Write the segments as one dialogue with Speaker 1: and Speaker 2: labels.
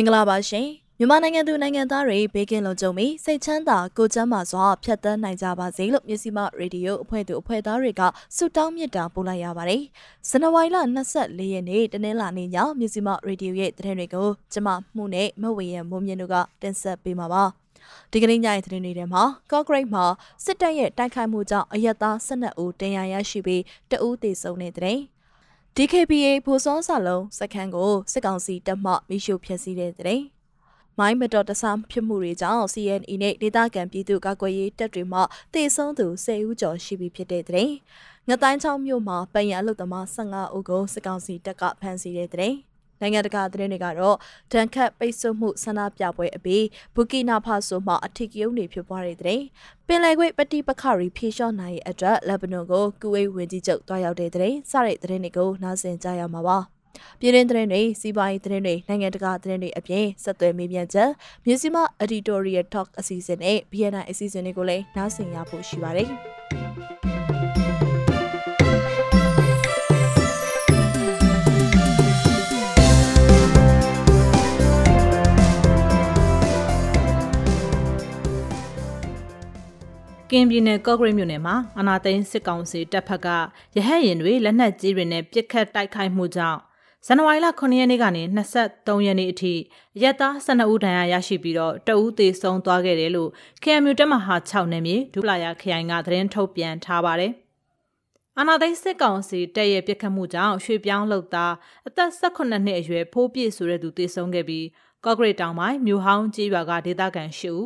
Speaker 1: င်္ဂလာပါရှင်မြန်မာနိုင်ငံသူနိုင်ငံသားတွေဘေးကင်းလုံခြုံပြီးစိတ်ချမ်းသာကိုယ်ကျန်းမာစွာဖြတ်သန်းနိုင်ကြပါစေလို့မြစီမရေဒီယိုအဖွဲ့သူအဖွဲ့သားတွေကဆုတောင်းမေတ္တာပို့လိုက်ရပါတယ်။ဇန်နဝါရီလ24ရက်နေ့တနင်္လာနေ့ညမြစီမရေဒီယိုရဲ့သတင်းတွေကိုကျမမှုနဲ့မဝေရမိုးမြင့်တို့ကတင်ဆက်ပေးမှာပါ။ဒီကနေ့ညရဲ့သတင်းတွေထဲမှာကော့ဂရိတ်မှာစစ်တပ်ရဲ့တိုက်ခိုက်မှုကြောင့်အရက်သား12ဦးတင်ရရရှိပြီးတအူးသေဆုံးတဲ့တဲ့ DKPA ဖိုးစောစာလုံးစခန်းကိုစစ်ကောင်စီတပ်မှမိရှုဖျက်ဆီးတဲ့တဲ့မိုင်းမတော်တဆဖြစ်မှုတွေကြောင့် CNE နဲ့ဒေသခံပြည်သူကာကွယ်ရေးတပ်တွေမှတေဆုံးသူ10ဦးကျော်ရှိပြီဖြစ်တဲ့တဲ့ငတိုင်းချောင်းမြို့မှာပယံအလုတ်သမား15ဦးကိုစစ်ကောင်စီတပ်ကဖမ်းဆီးတဲ့တဲ့ နိုင်ငံတကာသတင်းတွေကတော့ဒဏ်ခတ်ပိတ်ဆို့မှုဆန္ဒပြပွဲအပြီးဘူကီနာဖာဆိုမှအထစ်ကယုံတွေဖြစ်ပွားတဲ့တဲ့ပင်လယ်ကွေ့ပတိပခရီဖြေလျှော့နိုင်ရဲ့အတွက်လက်ဘနွန်ကိုကူဝေးဝင်ကြီးချုပ်တွားရောက်တဲ့တဲ့စတဲ့သတင်းတွေကိုနားဆင်ကြရမှာပါပြည်တွင်းသတင်းတွေစီးပွားရေးသတင်းတွေနိုင်ငံတကာသတင်းတွေအပြင်ဆက်သွယ်မေးမြန်းချက်မြစီမ editorial talk အစီအစဉ်နဲ့ BNI အစီအစဉ်တွေကိုလည်းနားဆင်ရဖို့ရှိပါတယ်
Speaker 2: ကင်းပြည်နယ်ကော့ဂရိတ်မြို့နယ်မှာအနာသိန်းစစ်ကောင်စီတပ်ဖက်ကရဟတ်ရင်တွေလက်နက်ကြီးတွေနဲ့ပစ်ခတ်တိုက်ခိုက်မှုကြောင့်ဇန်နဝါရီလ9ရက်နေ့ကနေ23ရက်နေ့အထိရက်သား12ဦးဒဏ်ရာရရှိပြီးတော့တဦးသေဆုံးသွားခဲ့တယ်လို့ KMU တပ်မဟာ6နယ်မြေဒူလာယာခရိုင်ကသတင်းထုတ်ပြန်ထားပါတယ်။အနာသိန်းစစ်ကောင်စီတပ်ရဲ့ပြစ်ခတ်မှုကြောင့်ရွှေပြောင်းလှုပ်သားအသက်18နှစ်အရွယ်ဖိုးပြည့်ဆိုတဲ့သူသေဆုံးခဲ့ပြီးကော့ဂရိတ်တောင်ပိုင်းမြို့ဟောင်းကြီးရွာကဒေသခံ8ဦး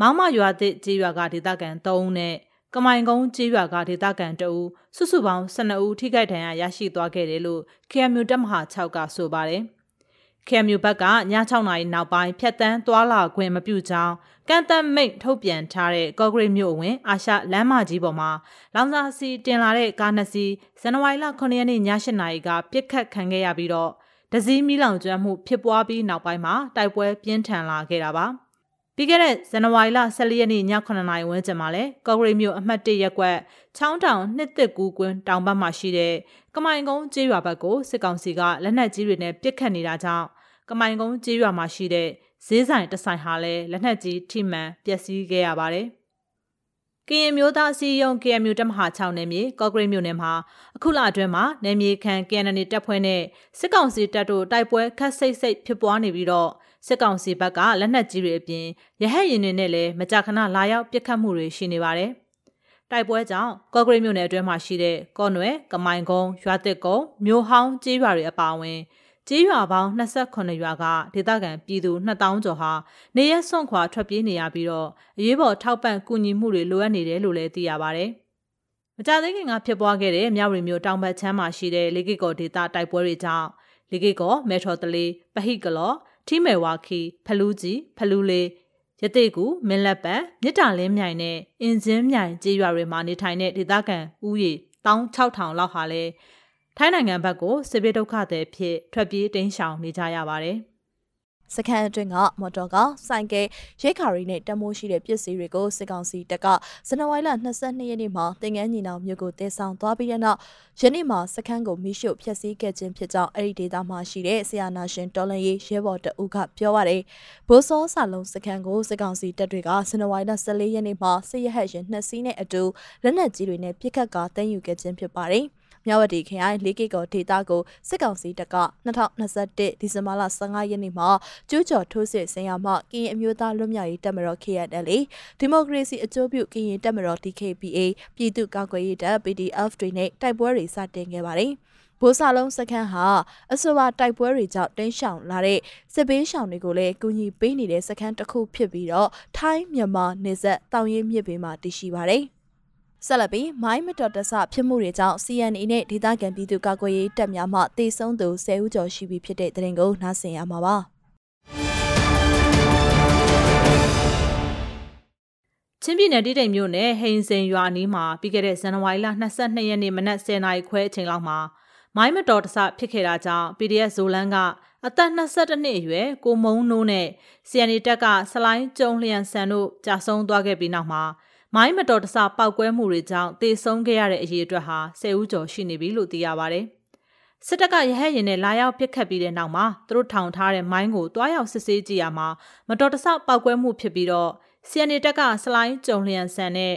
Speaker 2: မောင်မရွာသစ်ကြီးရွာကဒေသခံ3ဦးနဲ့ကမိုင်ကုန်းကြီးရွာကဒေသခံ2ဦးစုစုပေါင်း12ဦးထိခိုက်ဒဏ်ရာရရှိသွားခဲ့တယ်လို့ KMU တပ်မဟာ6ကဆိုပါတယ်။ KMU ဘက်ကည6နာရီနောက်ပိုင်းဖြတ်တန်းသွာလာခွင့်မပြုကြောင်းကန့်သက်မိတ်ထုတ်ပြန်ထားတဲ့ကော့ဂရိတ်မြို့ဝင်အာရှလမ်းမကြီးပေါ်မှာလောင်စာစီတင်လာတဲ့ကားနှစ်စီးဇန်နဝါရီလ9ရက်နေ့ည8နာရီကပြစ်ခတ်ခံခဲ့ရပြီးတော့ဒဇီးမီလောင်ကျွမ်းမှုဖြစ်ပွားပြီးနောက်ပိုင်းမှာတိုက်ပွဲပြင်းထန်လာခဲ့တာပါ။ ပြီးခဲ့တဲ့ဇန်နဝါရီလ14ရက်နေ့ည9နာရီဝန်းကျင်မှာလဲကော့ဂရိတ်မြို့အမှတ်1ရပ်ကွက်ချောင်းတောင်နှစ်သက်ကူးကွင်းတောင်ဘက်မှာရှိတဲ့ကမိုင်ကုန်းကျေးရွာဘက်ကိုစစ်ကောင်စီကလက်နက်ကြီးတွေနဲ့ပစ်ခတ်နေတာကြောင့်ကမိုင်ကုန်းကျေးရွာမှာရှိတဲ့ဈေးဆိုင်တဆိုင်ဟာလည်းလက်နက်ကြီးထိမှန်ပျက်စီးခဲ့ရပါတယ်။ကရင်မျိုးသားစီယုံ KMU တပ်မဟာ6နယ်မြေကော့ဂရိတ်မြို့နယ်မှာအခုလအတွင်းမှာနယ်မြေခံ KNN တပ်ဖွဲ့နဲ့စစ်ကောင်စီတပ်တို့တိုက်ပွဲခတ်စိတ်စိတ်ဖြစ်ပွားနေပြီးတော့ စစ်ကောင်စီဘက်ကလက်နက်ကြီးတွေအပြင်ရဟတ်ရင်တွေနဲ့လည်းမကြာခဏလာရောက်ပစ်ခတ်မှုတွေရှိနေပါတယ်။တိုက်ပွဲကြောင့်ကော့ဂရိတ်မြို့နယ်အတွင်းမှာရှိတဲ့ကော့နွယ်ကမိုင်ကုန်းရွာတစ်ကုန်းမြို့ဟောင်းကျေးရွာတွေအပါအဝင်ကျေးရွာပေါင်း28ရွာကဒေသခံပြည်သူ2000ကျော်ဟာနေရက်စွန့်ခွာထွက်ပြေးနေရပြီးတော့အရေးပေါ်ထောက်ပံ့ကူညီမှုတွေလိုအပ်နေတယ်လို့လည်းသိရပါဗျ။မကြသေးခင်ကဖြစ်ပွားခဲ့တဲ့မြောက်ရီမြို့တောင်ဘက်ချမ်းမှာရှိတဲ့လေကီကောဒေသတိုက်ပွဲတွေကြောင့်လေကီကောမဲထော်တလေးပဟိကလော ထီမဲဝါခီဖလူးကြီးဖလူးလေးရတိကူမင်းလက်ပံမြစ်တာလင်းမြိုင်နဲ့အင်ဂျင်မြိုင်ကြေးရွာတွေမှာနေထိုင်တဲ့ဒေသခံဦးရေ16000လောက်ဟာလည်းထိုင်းနိုင်ငံဘက်ကိုစစ်ဘေးဒုက္ခသည်ဖြစ်ထွက်ပြေးတိမ်းရှောင်နေကြရပါတယ်။
Speaker 1: စခန်းအတွင်းကမော်တော်ကားဆိုင်ကဲရိတ်ခါရီနဲ့တမိုးရှိတဲ့ပစ္စည်းတွေကိုစစ်ကောင်စီတပ်ကဇန်နဝါရီလ22ရက်နေ့မှာတင်ငန်းညီနောင်မြို့ကိုတည်ဆောင်သွားပြီးတဲ့နောက်ယနေ့မှာစခန်းကိုမိရှုဖျက်ဆီးခဲ့ခြင်းဖြစ်ကြောင်းအဲ့ဒီဒေသမှာရှိတဲ့ဆီယာနာရှင်တော်လန်ရေးရဲဘော်တအုပ်ကပြောပါတယ်။ဘိုးစောစာလုံးစခန်းကိုစစ်ကောင်စီတပ်တွေကဇန်နဝါရီလ14ရက်နေ့မှာစစ်ရဟတ်ရင်နှစ်စီးနဲ့အတူလက်နက်ကြီးတွေနဲ့ပစ်ခတ်ကာတင်ယူခဲ့ခြင်းဖြစ်ပါတယ်။ မြဝတီခရိုင်လေးကီကောဒေတာကိုစစ်ကောင်စီတပ်က2021ဒီဇင်ဘာလ15ရက်နေ့မှာကျူးကျော်ထိုးစစ်ဆင်ရမှကရင်အမျိုးသားလွတ်မြောက်ရေးတပ်မတော် KNL ဒီမိုကရေစီအကျိုးပြုကရင်တပ်မတော် DKBA ပြည်သူ့ကာကွယ်ရေးတပ် PDF တွေနဲ့တိုက်ပွဲတွေစတင်ခဲ့ပါတယ်။ဘိုးစာလုံးစခန်းဟာအဆိုပါတိုက်ပွဲတွေကြောင့်တင်းရှောင်လာတဲ့စစ်ဘေးရှောင်တွေကိုလည်းကူညီပေးနေတဲ့စခန်းတစ်ခုဖြစ်ပြီးတော့ထိုင်းမြန်မာနေဆက်တောင်ရင်မြစ်ပေမှာတည်ရှိပါတယ်။ ဆက်လက်ပြီးမိုင်းမတော်တဆဖြစ်မှုတွေကြောင့် CNA နဲ့ဒေသခံပြည်သူကာကွယ်ရေးတပ်များမှတေဆုံးသူ10ဦးကျော်ရှိပြီဖြစ်တဲ့သတင်းကိုနားဆင်ရမှာပါ
Speaker 2: ချင်းပြည်နယ်တိတိမ်မြို့နယ်ဟိန်စင်ရွာအနီးမှာပြီးခဲ့တဲ့ဇန်နဝါရီလ22ရက်နေ့မနက်10:00နာရီခွဲအချိန်လောက်မှာမိုင်းမတော်တဆဖြစ်ခဲ့တာကြောင့် PDF ဇိုလန်းကအသက်22နှစ်အရွယ်ကိုမုံနိုးနဲ့ CNA တက်ကဆလိုင်းကျုံလျန်ဆန်တို့ကြာဆုံးသွားခဲ့ပြီးနောက်မှာ မိုင်းမတော်တဆပောက်ကွဲမှုတွေကြောင့်တေဆုံးခဲ့ရတဲ့အရေးအတွက်ဟာ10ဦးကျော်ရှိနေပြီလို့သိရပါဗျ။စစ်တပ်ကရဟတ်ရင်နဲ့လာရောက်ပစ်ခတ်ပြီးတဲ့နောက်မှာသူတို့ထောင်ထားတဲ့မိုင်းကိုတွားရောက်စစ်ဆေးကြည့်ရမှာမတော်တဆပောက်ကွဲမှုဖြစ်ပြီးတော့ CNA တက်ကဆလိုင်းကျုံလျံဆန်နဲ့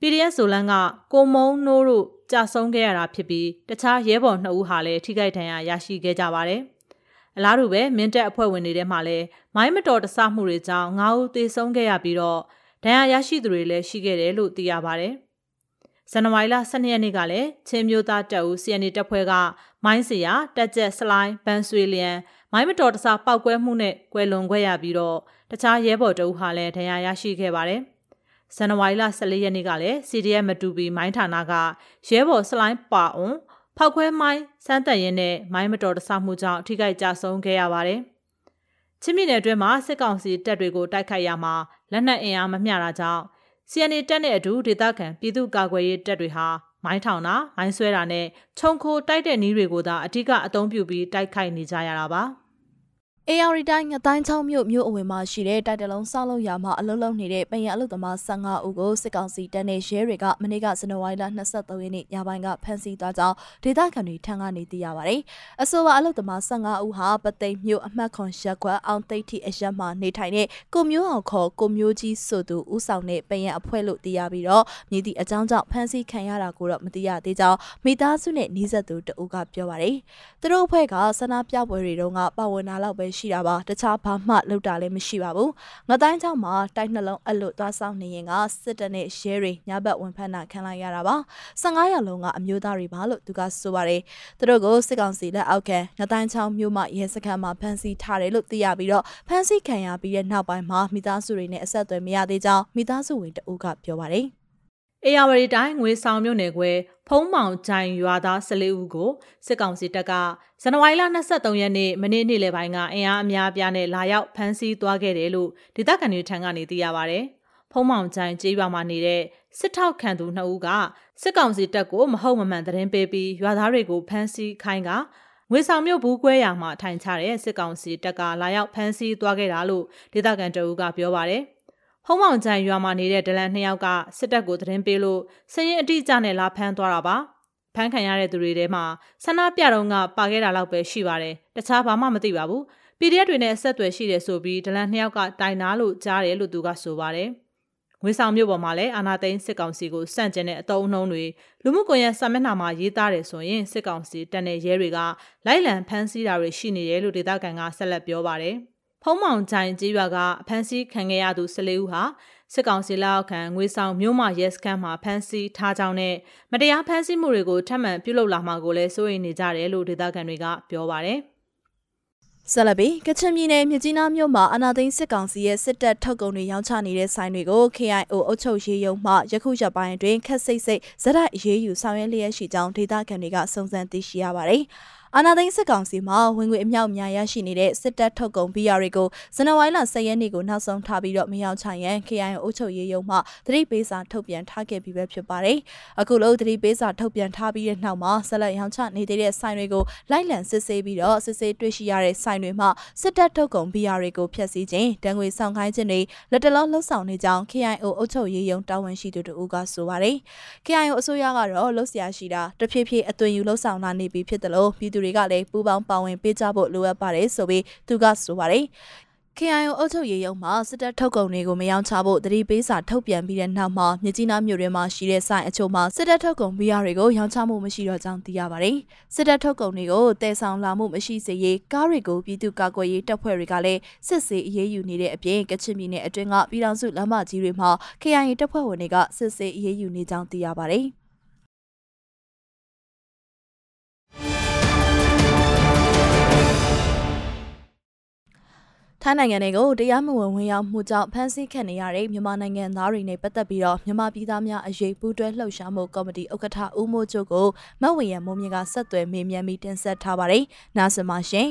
Speaker 2: PDF ဇိုလန်းကကိုမုံနိုးတို့ကြာဆုံးခဲ့ရတာဖြစ်ပြီးတခြားရဲဘော်2ဦးဟာလည်းထိခိုက်ဒဏ်ရာရရှိခဲ့ကြပါတယ်။အလားတူပဲမင်းတပ်အဖွဲ့ဝင်တွေထဲမှာလည်းမိုင်းမတော်တဆမှုတွေကြောင့်9ဦးသေဆုံးခဲ့ရပြီးတော့ ဒဏ်ရာရရှိသူတွေလည်းရှိခဲ့တယ်လို့သိရပါတယ်။ဇန်နဝါရီလ12ရက်နေ့ကလည်းချင်းမျိုးသားတပ်ဦး CNA တပ်ဖွဲ့ကမိုင်းစရာတက်ကြက်စလိုင်းဘန်ဆွေလျံမိုင်းမတော်တဆပောက်ကွဲမှုနဲ့ကွယ်လွန်ခဲ့ရပြီးတော့တခြားရဲဘော်တအုပ်ဟာလည်းဒဏ်ရာရရှိခဲ့ပါတယ်။ဇန်နဝါရီလ14ရက်နေ့ကလည်း CDF မတူပီမိုင်းဌာနကရဲဘော်စလိုင်းပါအွန်ဖောက်ခွဲမိုင်းစမ်းတက်ရင်းနဲ့မိုင်းမတော်တဆမှုကြောင့်ထိခိုက်ကြဆုံးခဲ့ရပါတယ်။ ချင်းပြည်နယ်အတွင်းမှာစစ်ကောင်စီတပ်တွေကိုတိုက်ခိုက်ရမှာလက်နက်အင်အားမမျှတာကြောင့် CNA တပ်နဲ့အတူဒေသခံပြည်သူ့ကာကွယ်ရေးတပ်တွေဟာမိုင်းထောင်တာမိုင်းဆွဲတာနဲ့ခြုံခိုတိုက်တဲ့နည်းတွေကိုသာအထူးအသုံးပြုပြီးတိုက်ခိုက်နေကြရတာပါ။
Speaker 1: AR တိုင်းငတိုင်းချောင်းမြို့မြို့အဝင်မှာရှိတဲ့တိုက်တလုံးစောက်လုံးရာမှာအလုံးလုံးနေတဲ့ပယံအလုသမား15ဦးကိုစစ်ကောင်စီတပ်နဲ့ရဲတွေကမနေ့ကဇန်နဝါရီလ23ရက်နေ့ညပိုင်းကဖမ်းဆီးသွားကြောင်းဒေသခံတွေထံကနေသိရပါတယ်။အဆိုပါအလုသမား15ဦးဟာပသိမ်မြို့အမှတ်ခွန်ရက်ကွက်အောင်သိတိအရက်မှာနေထိုင်တဲ့ကိုမျိုးအောင်ခေါ်ကိုမျိုးကြီးဆိုသူဦးဆောင်တဲ့ပယံအဖွဲ့လို့သိရပြီးတော့မြည်သည့်အကြောင်းကြောင့်ဖမ်းဆီးခံရတာကိုတော့မသိရသေးကြောင်းမိသားစုနဲ့နှီးဆက်သူတဦးကပြောပါတယ်။သူတို့အဖွဲ့ကဆန္ဒပြပွဲတွေတုန်းကပါဝင်လာတော့ပဲရှိတာပါတခြားဘာမှလုပ်တာလည်းမရှိပါဘူးငတိုင်းချောင်းမှာတိုက်နှလုံးအလွတ်သွားဆောင်နေရင်ကစစ်တပ်နဲ့ရဲတွေညဘက်ဝင်ဖက်နာခံလိုက်ရတာပါ15ရက်လုံးကအမျိုးသားတွေပါလို့သူကဆိုပါတယ်သူတို့ကိုစစ်ကောင်စီလက်အောက်ခံငတိုင်းချောင်းမြို့မှာရဲစခန်းမှာဖမ်းဆီးထားတယ်လို့သိရပြီးတော့ဖမ်းဆီးခံရပြီးတဲ့နောက်ပိုင်းမှာမိသားစုတွေနဲ့အဆက်အသွယ်မရသေးကြောင်းမိသားစုဝင်တဦးကပြောပါတယ်
Speaker 2: အေယာဝတီတိုင်းငွေဆောင်မြို့နယ်ကွယ်ဖုံးမောင်ဂျိုင်ရွာသား14ဦးကိုစစ်ကောင်စီတပ်ကဇန်နဝါရီလ23ရက်နေ့မနေ့နေ့လယ်ပိုင်းကအင်အားအများအပြားနဲ့လာရောက်ဖမ်းဆီးသွားခဲ့တယ်လို့ဒေသခံတွေထံကနေသိရပါဗျ။ဖုံးမောင်ဂျိုင်ကျေးရွာမှာနေတဲ့စစ်ထောက်ခံသူ2ဦးကစစ်ကောင်စီတပ်ကိုမဟုတ်မမှန်သတင်းပေးပြီးရွာသားတွေကိုဖမ်းဆီးခိုင်းကငွေဆောင်မြို့ဘူးကွဲရာမှာထိုင်ချတဲ့စစ်ကောင်စီတပ်ကလာရောက်ဖမ်းဆီးသွားခဲ့တာလို့ဒေသခံတအူးကပြောပါဗျ။ ဟုံးမောင်ကျန်ရွာမှာနေတဲ့ဒလန်နှစ်ယောက်ကစစ်တပ်ကိုသတင်းပေးလို့စရင်အတိအကျနဲ့လာဖမ်းသွားတာပါဖမ်းခံရတဲ့သူတွေထဲမှာဆန္ဒပြတော့ကပါခဲ့တာလောက်ပဲရှိပါတယ်တခြားဘာမှမသိပါဘူး PDF တွေနဲ့ဆက်သွယ်ရှိတယ်ဆိုပြီးဒလန်နှစ်ယောက်ကတိုင်နာလို့ကြားတယ်လို့သူကဆိုပါတယ်ငွေဆောင်မြို့ပေါ်မှာလည်းအာနာသိန်းစစ်ကောင်စီကိုစန့်ကျင်တဲ့အတုံးအနှုံးတွေလူမှုကွန်ရက်စာမျက်နှာမှာရေးသားတယ်ဆိုရင်စစ်ကောင်စီတပ်နဲ့ရဲတွေကလိုက်လံဖမ်းဆီးတာတွေရှိနေတယ်လို့ဒေသခံကဆက်လက်ပြောပါတယ်။ ဖုံးမောင်ချိုင်ကြီးရွာကအဖမ်းဆီးခံခဲ့ရသူ14ဦးဟာစစ်ကောင်စီလက်အောက်ခံငွေဆောင်မြို့မရဲစခန်းမှာဖမ်းဆီးထားကြောင်းနဲ့မတရားဖမ်းဆီးမှုတွေကိုထပ်မံပြုလုပ်လာမှာကိုလည်းစိုးရိမ်နေကြတယ်လို့ဒေသခံတွေကပြောပါတယ်
Speaker 1: ဆလဘီကချင်ပြည်နယ်မြကြီးနားမြို့မှာအနာသိန်းစစ်ကောင်စီရဲ့စစ်တပ်ထုတ်ကုန်တွေရောင်းချနေတဲ့ဆိုင်တွေကို KIO အုပ်ချုပ်ရေးယုံမှယခုရက်ပိုင်းတွင်ခက်စိတ်စိတ်ဇက်အရေးယူဆောင်ရွက်လျက်ရှိကြောင်းဒေသခံတွေကစုံစမ်းသိရှိရပါတယ်။ အာနာသိန်းစစ်ကောင်စီမှဝင်ငွေအမြောက်အများရရှိနေတဲ့စစ်တပ်ထုတ်ကုန် BR တွေကိုဇန်နဝါရီလ10ရက်နေ့ကိုနောက်ဆုံးထားပြီးတော့မရောက်ချရန် KIO အုပ်ချုပ်ရေးရုံးမှသတိပေးစာထုတ်ပြန်ထားခဲ့ပြီးပဲဖြစ်ပါတယ်။အခုလိုသတိပေးစာထုတ်ပြန်ထားပြီးတဲ့နောက်မှာဆက်လက်ရောင်းချနေတဲ့ဆိုင်တွေကိုလိုက်လံစစ်ဆေးပြီးတော့စစ်ဆေးတွေ့ရှိရတဲ့ဆိုင်တွေမှစစ်တပ်ထုတ်ကုန် BR တွေကိုဖျက်ဆီးခြင်းတံငွေဆောင်ခိုင်းခြင်းတွေလက်တလုံးလှုပ်ဆောင်နေကြောင်း KIO အုပ်ချုပ်ရေးရုံးတာဝန်ရှိသူတို့ကဆိုပါတယ်။ KIO အစိုးရကတော့လှုပ်ရှားရှိတာတဖြည်းဖြည်းအသွင်ယူလှုပ်ဆောင်လာနေပြီဖြစ်တယ်လို့ပြည်သူတွေကလည်းပူးပေါင်းပါဝင်ပေးကြဖို့လိုအပ်ပါတယ်ဆိုပြီးသူကဆိုပါတယ် KIO အုပ်ချုပ်ရေးရုံးမှာစစ်တပ်ထုတ်ကုန်တွေကိုမယောင်းချဖို့တတိပေးစာထုတ်ပြန်ပြီးတဲ့နောက်မှာမြကြီးနားမြို့တွင်မှာရှိတဲ့ဆိုင်အချို့မှာစစ်တပ်ထုတ်ကုန်ဘီယာတွေကိုရောင်းချမှုမရှိတော့ကြောင်းသိရပါတယ်။စစ်တပ်ထုတ်ကုန်တွေကိုတည်ဆောင်လာမှုမရှိစေရေးကားတွေကိုပြည်သူ့ကာကွယ်ရေးတပ်ဖွဲ့တွေကလည်းစစ်ဆေးအရေးယူနေတဲ့အပြင်ကချင်ပြည်နယ်အတွင်းကပြည်ထောင်စုလမ်းမကြီးတွေမှာ KIA တပ်ဖွဲ့ဝင်တွေကစစ်ဆေးအရေးယူနေကြောင်းသိရပါတယ်။ ထိုင်းနိုင်ငံတွေကိုတရားမဝင်ဝင်ရောက်မှုကြောင့်ဖမ်းဆီးခံနေရတဲ့မြန်မာနိုင်ငံသားတွေနဲ့ပတ်သက်ပြီးတော့မြန်မာပြည်သားများအရေးပူးတွဲလှုပ်ရှားမှုကော်မတီဥက္ကဋ္ဌဦးမိုးချိုကိုမတ်ဝေရမိုးမြင့်ကဆက်သွယ်မေးမြန်းပြီးတင်ဆက်ထားပါတယ်။နားဆင်ပါရှင်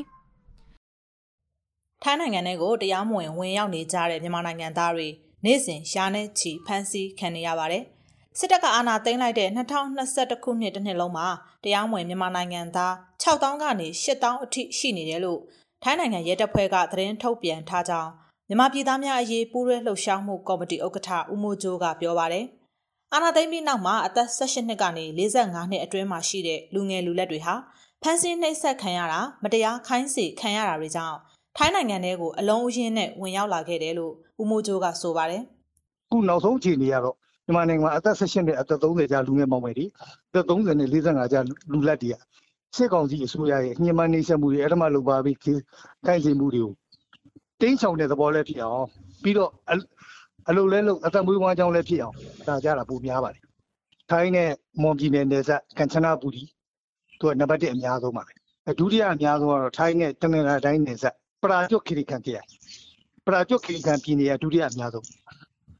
Speaker 1: ။
Speaker 2: ထိုင်းနိုင်ငံတွေကိုတရားမဝင်ဝင်ရောက်နေကြတဲ့မြန်မာနိုင်ငံသားတွေနေ့စဉ်ရာနဲ့ချီဖမ်းဆီးခံနေရပါတယ်။စစ်တပ်ကအာဏာသိမ်းလိုက်တဲ့2021ခုနှစ်တစ်နှစ်လုံးမှာတရားမဝင်မြန်မာနိုင်ငံသား6000ကနေ8000အထိရှိနေတယ်လို့ ထိုင်းနိုင်ငံရဲတပ်ဖွဲ့ကသတင်းထုတ်ပြန်ထားကြောင်းမြန်မာပြည်သားများအရေးပူးရဲလှုပ်ရှားမှုကော်မတီဥက္ကဋ္ဌဦးမိုးကျိုးကပြောပါတယ်။အာဏာသိမ်းပြီးနောက်မှာအသက်18နှစ်ကနေ45နှစ်အတွင်းမှာရှိတဲ့လူငယ်လူလက်တွေဟာဖမ်းဆီးနှိပ်စက်ခံရတာမတရားခိုင်းစေခံရတာတွေကြောင့်ထိုင်းနိုင်ငံထဲကိုအလုံးအရင်းနဲ့ဝင်ရောက်လာခဲ့တယ်လို့ဦးမိုးကျိုးကဆိုပါတယ်။
Speaker 3: ခုနောက်ဆုံးအခြေအနေကတော့မြန်မာနိုင်ငံမှာအသက်18နှစ်အသက်30ကြာလူငယ်မောင်မယ်တွေအသက်30နဲ့45ကြာလူလက်တွေက စစ်ကောင်စီအစိုးရရဲ့ညှဉ်းပန်းနှိပ်စက်မှုတွေအဲ့ဒါမှလုပ်ပါပြီးခိုင်းစေမှုတွေကိုတင်းချောင်တဲ့သဘောလည်းဖြစ်အောင်ပြီးတော့အလုပ်လဲလုပ်အသက်မွေးဝမ်းကြောင်းလည်းဖြစ်အောင်ဒါကြတာပိုများပါတယ်ထိုင်းနဲ့မွန်ပြည်နယ်နယ်စပ်ကန်ချနာပူရီသူကနံပါတ်1အများဆုံးပါပဲဒုတိယအများဆုံးကတော့ထိုင်းနဲ့တနင်္လာတိုင်းနယ်စပ်ပရာကျွတ်ခီရီကန်ပြည်ပရာကျွတ်ခီရီကန်ပြည်နယ်ကဒုတိယအများဆုံး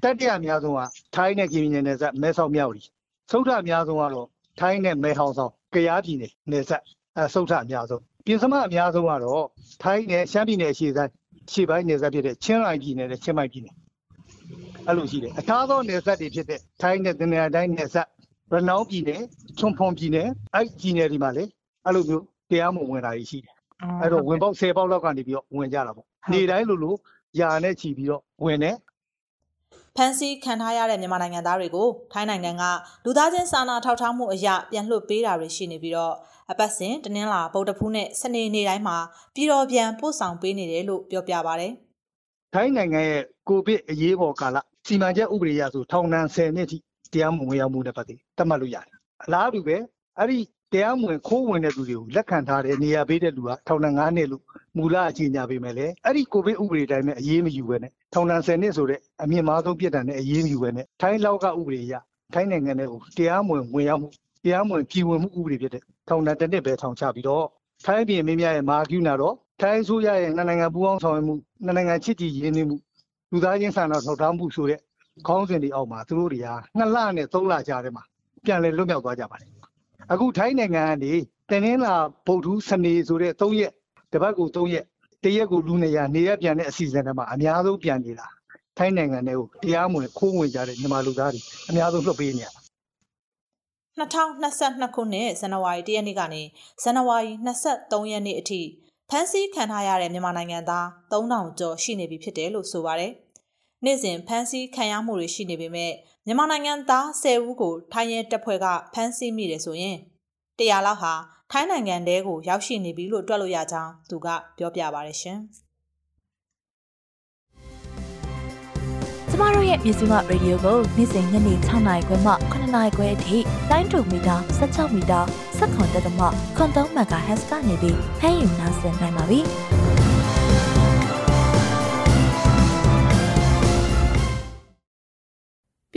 Speaker 3: တတိယအများဆုံးကထိုင်းနဲ့ကရင်နယ်စပ်မဲဆောက်မြောက်ရီသုဒ္ဓအများဆုံးကတော့ထိုင်းနဲ့မဲဟောင်ဆောင် ကရားပြည်နယ်နယ်စပ်အဲသုဒ္ဓအများဆုံးပြင်စမအများဆုံးကတော့ထိုင်းနဲ့ရှမ်းပြည်နယ်အရှေ့တိုင်းရှေ့ပိုင်းနယ်စပ်ဖြစ်တဲ့ချင်းရိုင်ပြည်နယ်နဲ့ချင်းမိုင်ပြည်နယ်အဲ့လိုရှိတယ်အခြားသောနယ်စပ်တွေဖြစ်တဲ့ထိုင်းနဲ့တနင်္လာတိုင်းနယ်စပ်ရနောင်းပြည်နယ်ချွန်ဖွန်ပြည်နယ်အဲ့ပြည်နယ်ဒီမှာလေအဲ့လိုမျိုးတရားမဝင်တာရှိတယ်အဲ့တော့ဝင်ပေါက်10ပေါက်လောက်ကနေပြီးတော့ဝင်ကြတာပေါ့နေတိုင်းလိုလိုယာနဲ့ချီပြီးတော့ဝင်တယ်
Speaker 2: ဖန်စီခံထားရတဲ့မြန်မာနိုင်ငံသားတွေကိုထိုင်းနိုင်ငံကလူသားချင်းစာနာထောက်ထားမှုအရာပြန်လွှတ်ပေးတာတွေရှိနေပြီးတော့အပတ်စဉ်တနင်္လာဗုဒ္ဓဖူးနဲ့စနေနေ့တိုင်းမှာပြည်တော်ပြန်ပို့ဆောင်ပေးနေတယ်လို့ပြောပြပါဗျ။
Speaker 3: ထိုင်းနိုင်ငံရဲ့ကိုဗစ်အရေးပေါ်ကာလစီမံချက်ဥပဒေအရဆိုထောင်ဒဏ်10နှစ်ထိတရားမဝင်ရောက်မှုနဲ့ပတ်သက်သတ်မှတ်လို့ရတယ်။အလားတူပဲအဲ့ဒီ တရားမဝင်ခိုးဝင်တဲ့သူတွေကိုလက်ခံထားတဲ့နေရာပေးတဲ့လူကထောင်ဒဏ်9နှစ်လို့မူလအကြီးညာပေးမယ်လေအဲ့ဒီကိုဗစ်ဥပဒေတိုင်းနဲ့အရေးမယူဘဲနဲ့ထောင်ဒဏ်10နှစ်ဆိုတဲ့အမြင့်မားဆုံးပြစ်ဒဏ်နဲ့အရေးမယူဘဲနဲ့ထိုင်းလောက်ကဥပဒေအရထိုင်းနိုင်ငံထဲကိုတရားမဝင်ဝင်ရောက်မှုတရားမဝင်ပြည်ဝင်မှုဥပဒေဖြစ်တဲ့ထောင်ဒဏ်တစ်နှစ်ပဲထောင်ချပြီးတော့ထိုင်းပြည်မင်းများရဲ့မာကျူးနာတော့ထိုင်းဆိုရရဲ့နှစ်နိုင်ငံပူးပေါင်းဆောင်ရွက်မှုနှစ်နိုင်ငံချစ်ကြည်ရင်းနှီးမှုလူသားချင်းစာနာထောက်ထားမှုဆိုတဲ့ခေါင်းစဉ်တွေအောက်မှာသူတို့တွေဟာနှစ်လနဲ့သုံးလကြာတဲ့မှာပြန်လည်လွတ်မြောက်သွားကြပါတယ် အခုထိုင်းနိုင်ငံကနေတနင်္လာဗုဒ္ဓစနေဆိုတဲ့၃ရက်တပတ်ကို၃ရက်တရက်ကိုလူနေရနေရပြန်တဲ့အစီအစဉ်တွေမှာအများဆုံးပြန်နေတာထိုင်းနိုင်ငံတွေကိုတရားမဝင်ခိုးဝင်ကြတဲ့မြန်မာလူသားတွေအများဆုံးလွှတ်ပေးနေရတာ
Speaker 2: 2022ခုနှစ်ဇန်နဝါရီလရက်နေ့ကနေဇန်နဝါရီ23ရက်နေ့အထိဖမ်းဆီးခံထားရတဲ့မြန်မာနိုင်ငံသား3000ကျော်ရှိနေပြီဖြစ်တယ်လို့ဆိုပါတယ်။နေ့စဉ်ဖမ်းဆီးခံရမှုတွေရှိနေပေမဲ့ မြန်မာနိုင်ငံသား10ဦးကိုထိုင်းရဲတပ်ဖွဲ့ကဖမ်းဆီးမိတယ်ဆိုရင်100လောက်ဟာထိုင်းနိုင်ငံတဲကိုရောက်ရှိနေပြီလို့တွက်လို့ရကြောင်းသူကပြောပြပါရရှင်။
Speaker 1: ကျမတို့ရဲ့မြစီမရေဒီယိုကိုနေ့စဉ်ညနေ6နာရီခွဲမှ9နာရီခွဲအထိတိုင်းတူမီတာ16မီတာ7.3တက်မှခွန်3 MHz ကနေပြီးဖမ်းယူနိုင်စင်နိုင်ပါပြီ။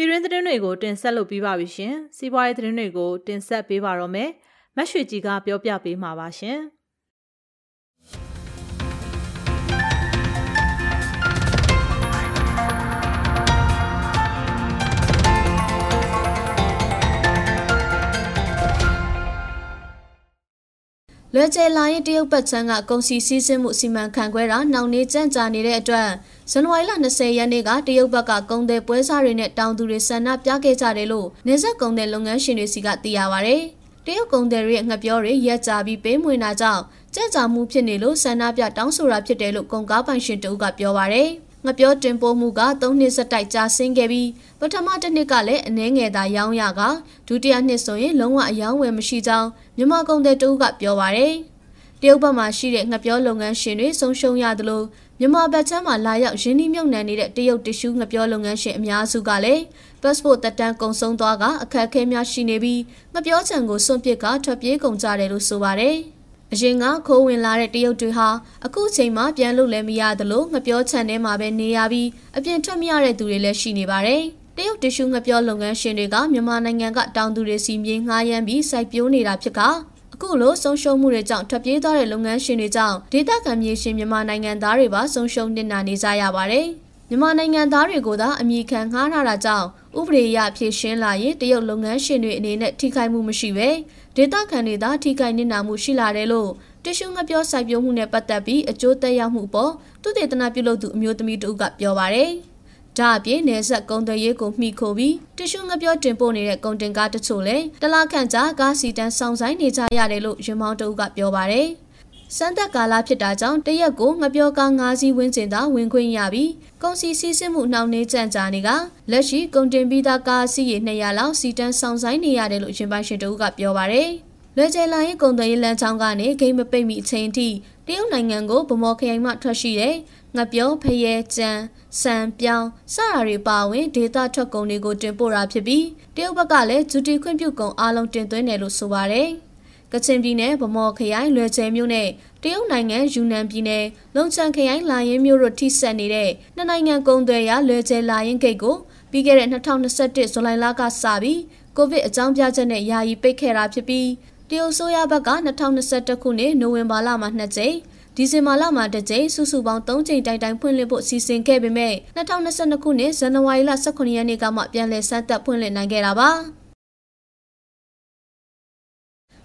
Speaker 2: ပြည်တွင်းသတင်းတွေကိုတင်ဆက်လုပ်ပြီးပါပြီရှင်။စီးပွားရေးသတင်းတွေကိုတင်ဆက်ပေးပါတော့မယ်။မတ်ရွှေကြီးကပြောပြပေးမှာပါရှင်။
Speaker 4: လွယ်ကျဲလာရင်တရုတ်ပတ်ချမ်းကကုန်စည်စည်းစိမ်မှုစီမံခန့်ခွဲတာနှောင့်နှေးကြန့်ကြာနေတဲ့အတွက် ဇန်နဝါရီလ20ရက်နေ့ကတရုတ်ဘက်ကကုန်သည်ပွဲစားတွေနဲ့တောင်သူတွေဆန္ဒပြခဲ့ကြတယ်လို့နေဆက်ကုန်သည်လုပ်ငန်းရှင်တွေစီကသိရပါဗျ။တရုတ်ကုန်သည်တွေရဲ့ငှက်ပြောတွေရက်ကြပြီးပေးမွေတာကြောင့်ကြန့်ကြာမှုဖြစ်နေလို့ဆန္ဒပြတောင်းဆိုတာဖြစ်တယ်လို့ကုန်ကားပိုင်ရှင်တို့ကပြောပါဗျ။ငပြောတင်ပို့မှုက3နှစ်ဆက်တိုက်ကြာဆင်းခဲ့ပြီးပထမတစ်နှစ်ကလည်းအနည်းငယ်သာရောင်းရကဒုတိယနှစ်ဆိုရင်လုံးဝအယောင်းဝယ်မရှိကြောင်းမြန်မာကုန်သည်တို့ကပြောပါရယ်တရုတ်ဘက်မှာရှိတဲ့ငပြောလုပ်ငန်းရှင်တွေဆုံးရှုံးရသလို မြန်မာဘက်ချမ်းမှာလာရောက်ရင်းနှီးမြှုပ်နှံနေတဲ့တရုတ်တ िश ူးငပြောလုပ်ငန်းရှင်အများစုကလည်း passport တက်တန်းကုန်ဆုံးသွားကအခက်အခဲများရှိနေပြီးငပြောချံကိုစွန့်ပစ်ကထွက်ပြေးကုန်ကြတယ်လို့ဆိုပါတယ်။အရင်ကခိုးဝင်လာတဲ့တရုတ်တွေဟာအခုချိန်မှာပြန်လို့လည်းမရသလိုငပြောချန်ထဲမှာပဲနေရပြီးအပြင်ထွက်မရတဲ့သူတွေလည်းရှိနေပါတယ်။တရုတ်တ िश ငပြောလုပ်ငန်းရှင်တွေကမြန်မာနိုင်ငံကတောင်သူတွေစီမြေငှားရမ်းပြီးစိုက်ပျိုးနေတာဖြစ်ကအ ခုလိုဆုံးရှုံးမှုတွေကြောင့်ထွက်ပြေးသွားတဲ့လုပ်ငန်းရှင်တွေကြောင့်ဒေသခံမြေရှင်မြန်မာနိုင်ငံသားတွေပါဆုံးရှုံးနေတာနေကြရပါတယ်။မြန်မာနိုင်ငံသားတွေကိုသာအမိခံငှားထားတာကြောင့်ဥပဒေအရဖြည့်ရှင်းလာရင်တရုတ်လုပ်ငန်းရှင်တွေအနေနဲ့ထိခိုက်မှုမရှိပဲဒေသခံတွေသာထိခိုက်နစ်နာမှုရှိလာတယ်လို့တ िश ူငပြောစိုက်ပျိုးမှုနဲ့ပတ်သက်ပြီးအကျိုးသက်ရောက်မှုပေါ်သူတေသနာပြုလုပ်သူအမျိုးသမီးတို့ကပြောပါရယ်တ ဒါအပြင်နယ်ဆက်ကုန်သွယ်ရေးကိုမှီခိုပြီးတ िश ူငပြောတင်ပို့နေတဲ့ကုန်တင်ကားတချို့လည်းတလားခန့်ကြာကားစီတန်းဆောင်ဆိုင်နေကြရတယ်လို့ရင်မောင်းတအုပ်ကပြောပါတယ်။စမ်းသက်ကာလဖြစ်တာကြောင့်တရက်ကိုငပြောကား၅စီးဝန်းကျင်သာဝင်ခွင့်ရပြီးကုန်စည်စီးဆင်းမှုနှောင့်နှေးကြန့်ကြာနေကလက်ရှိကုန်တင်ပြီးသားကားစီးရေ200လောက်စီတန်းဆောင်ဆိုင်နေရတယ်လို့ရင်ပိုင်ရှင်တအုပ်ကပြောပါတယ်။ လွယ်ကျယ်လာရင်ကုန်သွယ်ရေးလမ်းကြောင်းကနေဂိမ်းမပိတ်မီအချိန်ထိတရုတ်နိုင်ငံကိုဗမော်ခရိုင်မှထွက်ရှိတဲ့ငပြောဖရဲကြံစံပြောင်းစတာတွေပါဝင်ဒေတာထွက်ကုန်တွေကိုတင်ပို့တာဖြစ်ပြီးတရုတ်ဘက်ကလည်းဂျူတီခွင့်ပြုကုန်အားလုံးတင်သွင်းတယ်လို့ဆိုပါတယ်။ကချင်ပြည်နယ်ဗမော်ခရိုင်လွယ်ကျဲမြို့နဲ့တရုတ်နိုင်ငံယူနန်ပြည်နယ်လုံချန်ခရိုင်လာရင်မြို့တို့ထိစပ်နေတဲ့နှစ်နိုင်ငံကုန်သွယ်ရာလွယ်ကျဲလာရင်ဂိတ်ကိုပြီးခဲ့တဲ့2021ဇူလိုင်လကစပြီးကိုဗစ်အကြောင်းပြချက်နဲ့ယာယီပိတ်ခဲ့တာဖြစ်ပြီး တရုတ်ဆိုရဘက်က2021ခုနှစ်နိုဝင်ဘာလမှာ2ကြိမ်ဒီဇင်ဘာလမှာတစ်ကြိမ်စုစုပေါင်း3ကြိမ်တိုင်တိုင်ဖွင့်လှစ်ဖို့စီစဉ်ခဲ့ပေမဲ့2022ခုနှစ်ဇန်နဝါရီလ18ရက်နေ့ကမှပြန်လည်စမ်းသပ်ဖွင့်လှစ်နိုင်ခဲ့တာပါ